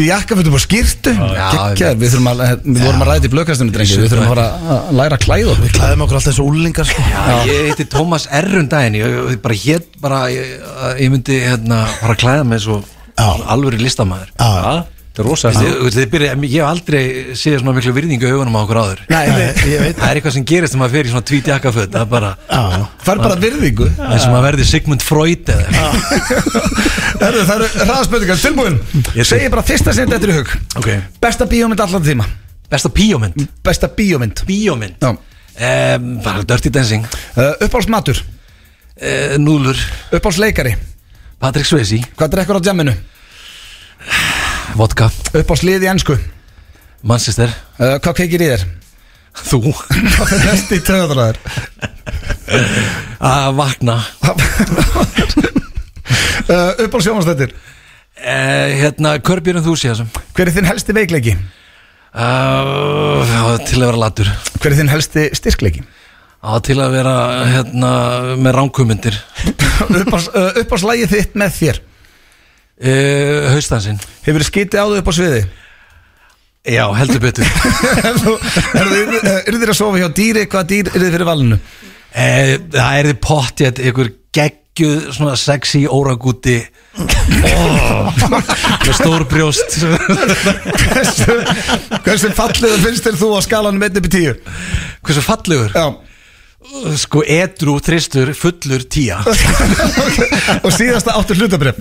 Jakkafötum og skýrtu Gekkjar, við þurfum að Við vorum að ræða í blökastunni drengi. Við þurfum að fara að læra að klæða okkur. Við klæðum okkur alltaf eins og úlingar, sko, Já, ég heiti Tómas Errun daginn. Ég, ég bara hétt bara ég, ég myndi hérna fara að klæða mig svo Já. alvöru listamæður já, já, Þetta er rosa Þið, þið byrja, ég hef aldrei séð svona miklu virðingu í augunum á okkur áður. Nei, Nei, nei, ég veit, Það er eitthvað sem gerist þegar maður fer í svona tvít jakkaföt Það er bara það er bara virðingu eins og maður verði Sigmund Freud eða Það eru hraðaspurningar, tilbúin. Ég. Segja bara fyrsta sem þetta eftir í hug. Ok, Besta bíómynd allan tíma. Besta bíómynd? Besta bíómynd. Bíómynd? Já. um, Bara Dirty Dancing. Uh, Uppáhaldsmatur? Uh, Núðlur Uppáhaldsleikari? Patrick Swayze. Hvað drekkur á jamminu? Vodka. Uppáhaldslið í ennsku Manchester. Uh, Hvað kveikir í þér? Þú. Hvað er næst í töðraður? Að vakna. Uh, Uppáhaldssjónastættir uh, Hérna Körbjörn Enthusiasm Hver er þinn helsti veikleiki? Til að vera latur. Hver er þinn helsti styrkleiki? Á til að vera hérna með ránkumundir Uppáhalds- uh, Uppáhaldslægið þitt með þér uh, Haustansinn Hefur þið skitið á þau upp á sviði? Já, heldur betur Eru þið að sofa hjá dýri? Hvaða dýr eru þið fyrir valinu? uh, Það er þið pott ég einhver geggjuð svona sexy óragúti oh, með stór brjóst Hversu, fallið finnst þér þú á 1 upp í 10? hversu fallegur Já sko edru, þristur, fullur, tía. Og síðasta áttur hlutabrif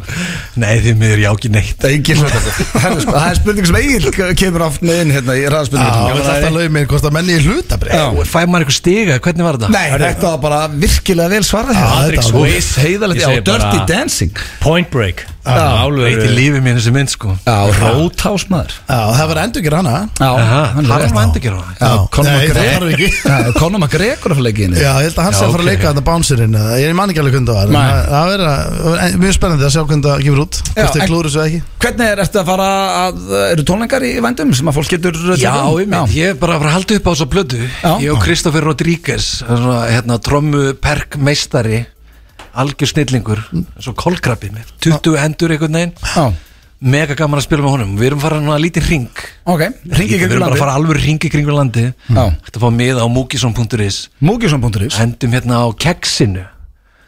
Nei, því miður ég á ekki neitt. Það er engin hlutabrif sko, Það er spurning sem Egil kemur oft með inn hérna í ræðspurningum þetta lögum minn, hvort að menni í hlutabrið, Já. Fæ maður eitthvað stiga, hvernig var þetta? Nei, þetta var bara virkilega vel svarað var Úff, heiðalegt, Ég Dirty Dancing. Point Break Veit í lífi mínu sem mynd sko. Já, Róthás maður. Já, það var endur ekki hana. Já, Aha, hann er var endur Já, Conor McGregor. Já, Conor McGregor að fara leikinu Já, ég held að hann sé að fara að leika þetta bánsurinn Ég man ekki alveg en Nei. það- verður að- mjög spennandi að sjá hvernig það gefur út Já, þessu Hvernig er eftir að fara að, eru tónleikar í vændum sem að fólk getur Já, einmitt, ég er bara að fara að halda upp á þessa plötu. Já. Ég og Kristoffer Rodríguez hérna, trommu perk meistari algjör snillingur svo kolkrabbi með 20 hendur einhvern veginn. Já, mega gaman að spila með honum. Við erum fara að lítið ring ok, ringi við erum bara að fara alveg ring í kringu landi. Þetta fá miða á múkisson.is Múkjusson.is endum hérna á keksinu.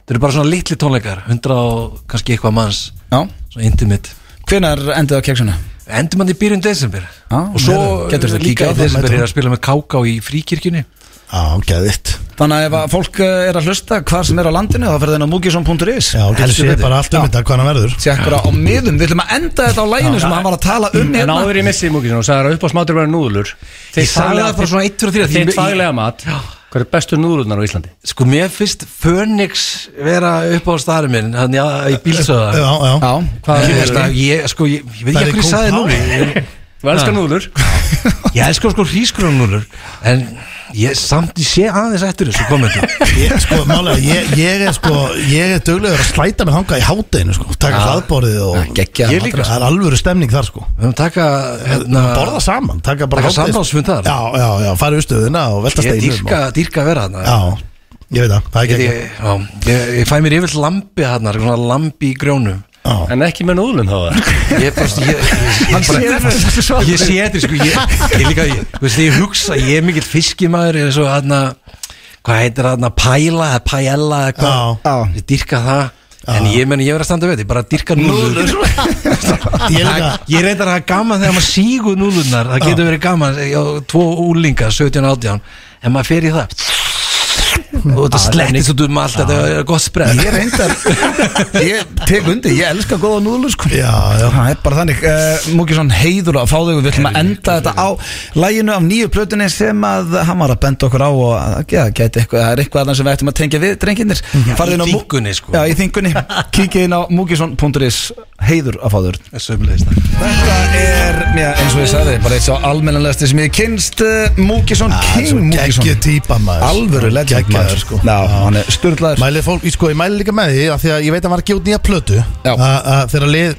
Þetta eru bara svona litli tónleikar 100 og kannski eitthvað manns. Já, svona intimate. Hvenær endið á keksuna? endum hann í byrjun desember. Já, og svo líka í desember er að spila með Káká í fríkirkjunni Já, geðvitt Þannig að ef að fólk eh, er að hlusta hvar sem er á landinu þá fyrir þeirn á múkjusson.is Já, getur betur. bara allt um þetta hvað hann verður. Tjekkura á miðum, við ætlum að enda þetta á læginu sem hann var að tala um En hérna. áður ég missi í múkinu og sagði að upp á smátur verður núðlur. Ég sagði það bara svona 1, 2, 3 Þitt faglega mat. Hvað er bestu núðlurnar á Íslandi? Sko mér finnst Phoenix vera upp á staðar minn Þannig að í bílsöða Já, já. Já, Hvað Ég, er sko, Það hvað elskar núðlur. Ég elskar sko hrísgrunum núlur En Ég samt ég sé aðeins eftir þessu kommentu Ég, sko, málega, ég, ég er sko Ég er duglegur að slæta með hanga í hátteginu sko Taka hlaðborðið og Ég. Það er alvöru stemning þar sko. Taka hérna, Borða saman Taka bara Taka samráðsfund þar. Já, já, já, fara í stöðuna og velta Ég steinum dýrka, dýrka vera þarna. Já, ég veit það, það er Ég, ekki ég, ég, ég fæ mér yfir lambi þarna lambi í grjónum En ekki með núðlun þá það Ég sé þetta, sko Ég, ég líka, ég, þú veist, ég hugsa Ég er mikill fiskimæður Ég er svo þarna Hvað heitir þarna, pæla pæella eða hvað? Ég dýrka það. En ég meni, ég verð að standa við þetta, ég bara dýrka núlur Ég reyndar að hafa gaman þegar maður sígur núlunar Það getur verið gaman, tvo úlinga 17-18, en maður fer í það Og þetta slettist út um allt, þetta er gott spreð. Ég reyndar Ég tek undir, ég elska góða núðlur sko. Já, já. Það er bara þannig. Uh, Múkisson heiður að fá og Við ætlum að enda þetta á læginu af nýju plötunni sem að hann var að benda okkur á og að, ja, gæti eitthvað, það er eitthvað annað sem við ættum að tengja við drenginnir Farðu inn á þingunni, sko. Já, í þingunni. Kíkið inn á múkisson.is heiður að fá Sömulegist Þetta er, já, eins og ég sagði, bara eitt svo almennilegasti sem ég kynst uh, Múkisson King Múkisson. maður. Alvöru legend Geggjaður, sko. Já, hann er styrlaður Mælið fólk, ég sko, ég mæli líka með því að Því að ég veit að hann var að gefa út nýja plötu Já. að, að Þegar lið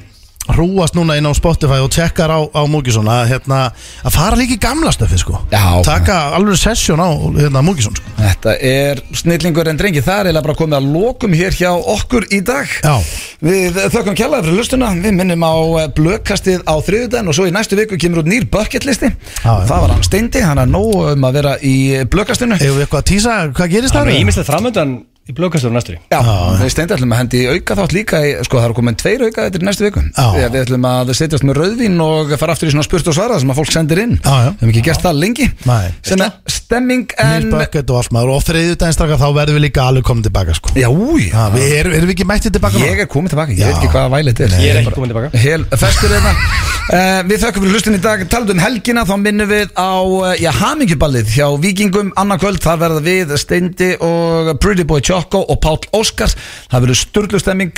hrúast núna inn á Spotify og tjekkar á, á Múkisson að, hérna, að fara líka í gamla stöfi sko. Já. Taka alveg sessjón á hérna, Múkisson sko. Þetta er snillingur en drengi Það er eiginlega bara komið að lokum hér hjá okkur í dag Já. Við þökkum kjallaði fyrir lustuna Við minnum á eh, blökkastið á þriðudaginn Og svo í næstu viku kemur út nýr bucketlisti Já, já. Það var hann steindi, hann er nóg um að vera í blökkastinu við eitthvað að tísa, hvað gerist Það það? er ímislegt framöndan í blókastur næstri Já, við steindi ætlum að hendi í auka þátt líka í, Sko það eru komin tveir auka þetta í næstu viku. Að Við ætlum að setjast með rauðvín og fara aftur í svona spurt og svara sem að fólk sendir inn. Já, já. Við hefum ekki gert það lengi. Nei. Sem er stemming en Nýr bucket og allt maður. Og þriðjudaginn straka þá verðum við líka alveg komin tilbaka sko. Já, új Já, við erum, erum við ekki mættið tilbaka? Ég er komið tilbaka, ég Já. veit ekki hvaða væli þetta er. Ég er ekki komin tilbaka. Hel festur þetta uh, Við þökkum fyrir hlustin í dag. Talandi um helgina Þá minnum við á uh, Já, hamingjuballið hjá Víkingum Annarkvöld Þar verða við Steindi og Pretty Boy Choco og Páll Óskars. Það verður sturglustemming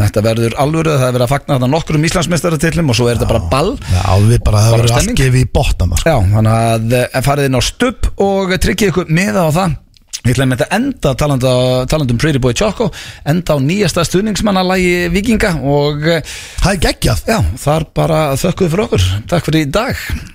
þetta verður alvöru. Það er verið að fagna þetta nokkrum Íslandsmeistaratillum Og svo er þetta bara ball. Já, við bara, það verður allt gefið í botna sko. Þannig að eh, farið inn á stubb og tryggið ykkur meða á það. Við ætlum þetta enda talandi, talandi um Pretty Boy Choco enda á nýjasta stuðningsmannalægi Vikinga og eh, Það er geggjað. já, þar bara þökkuðu fyrir okkur. Takk fyrir í dag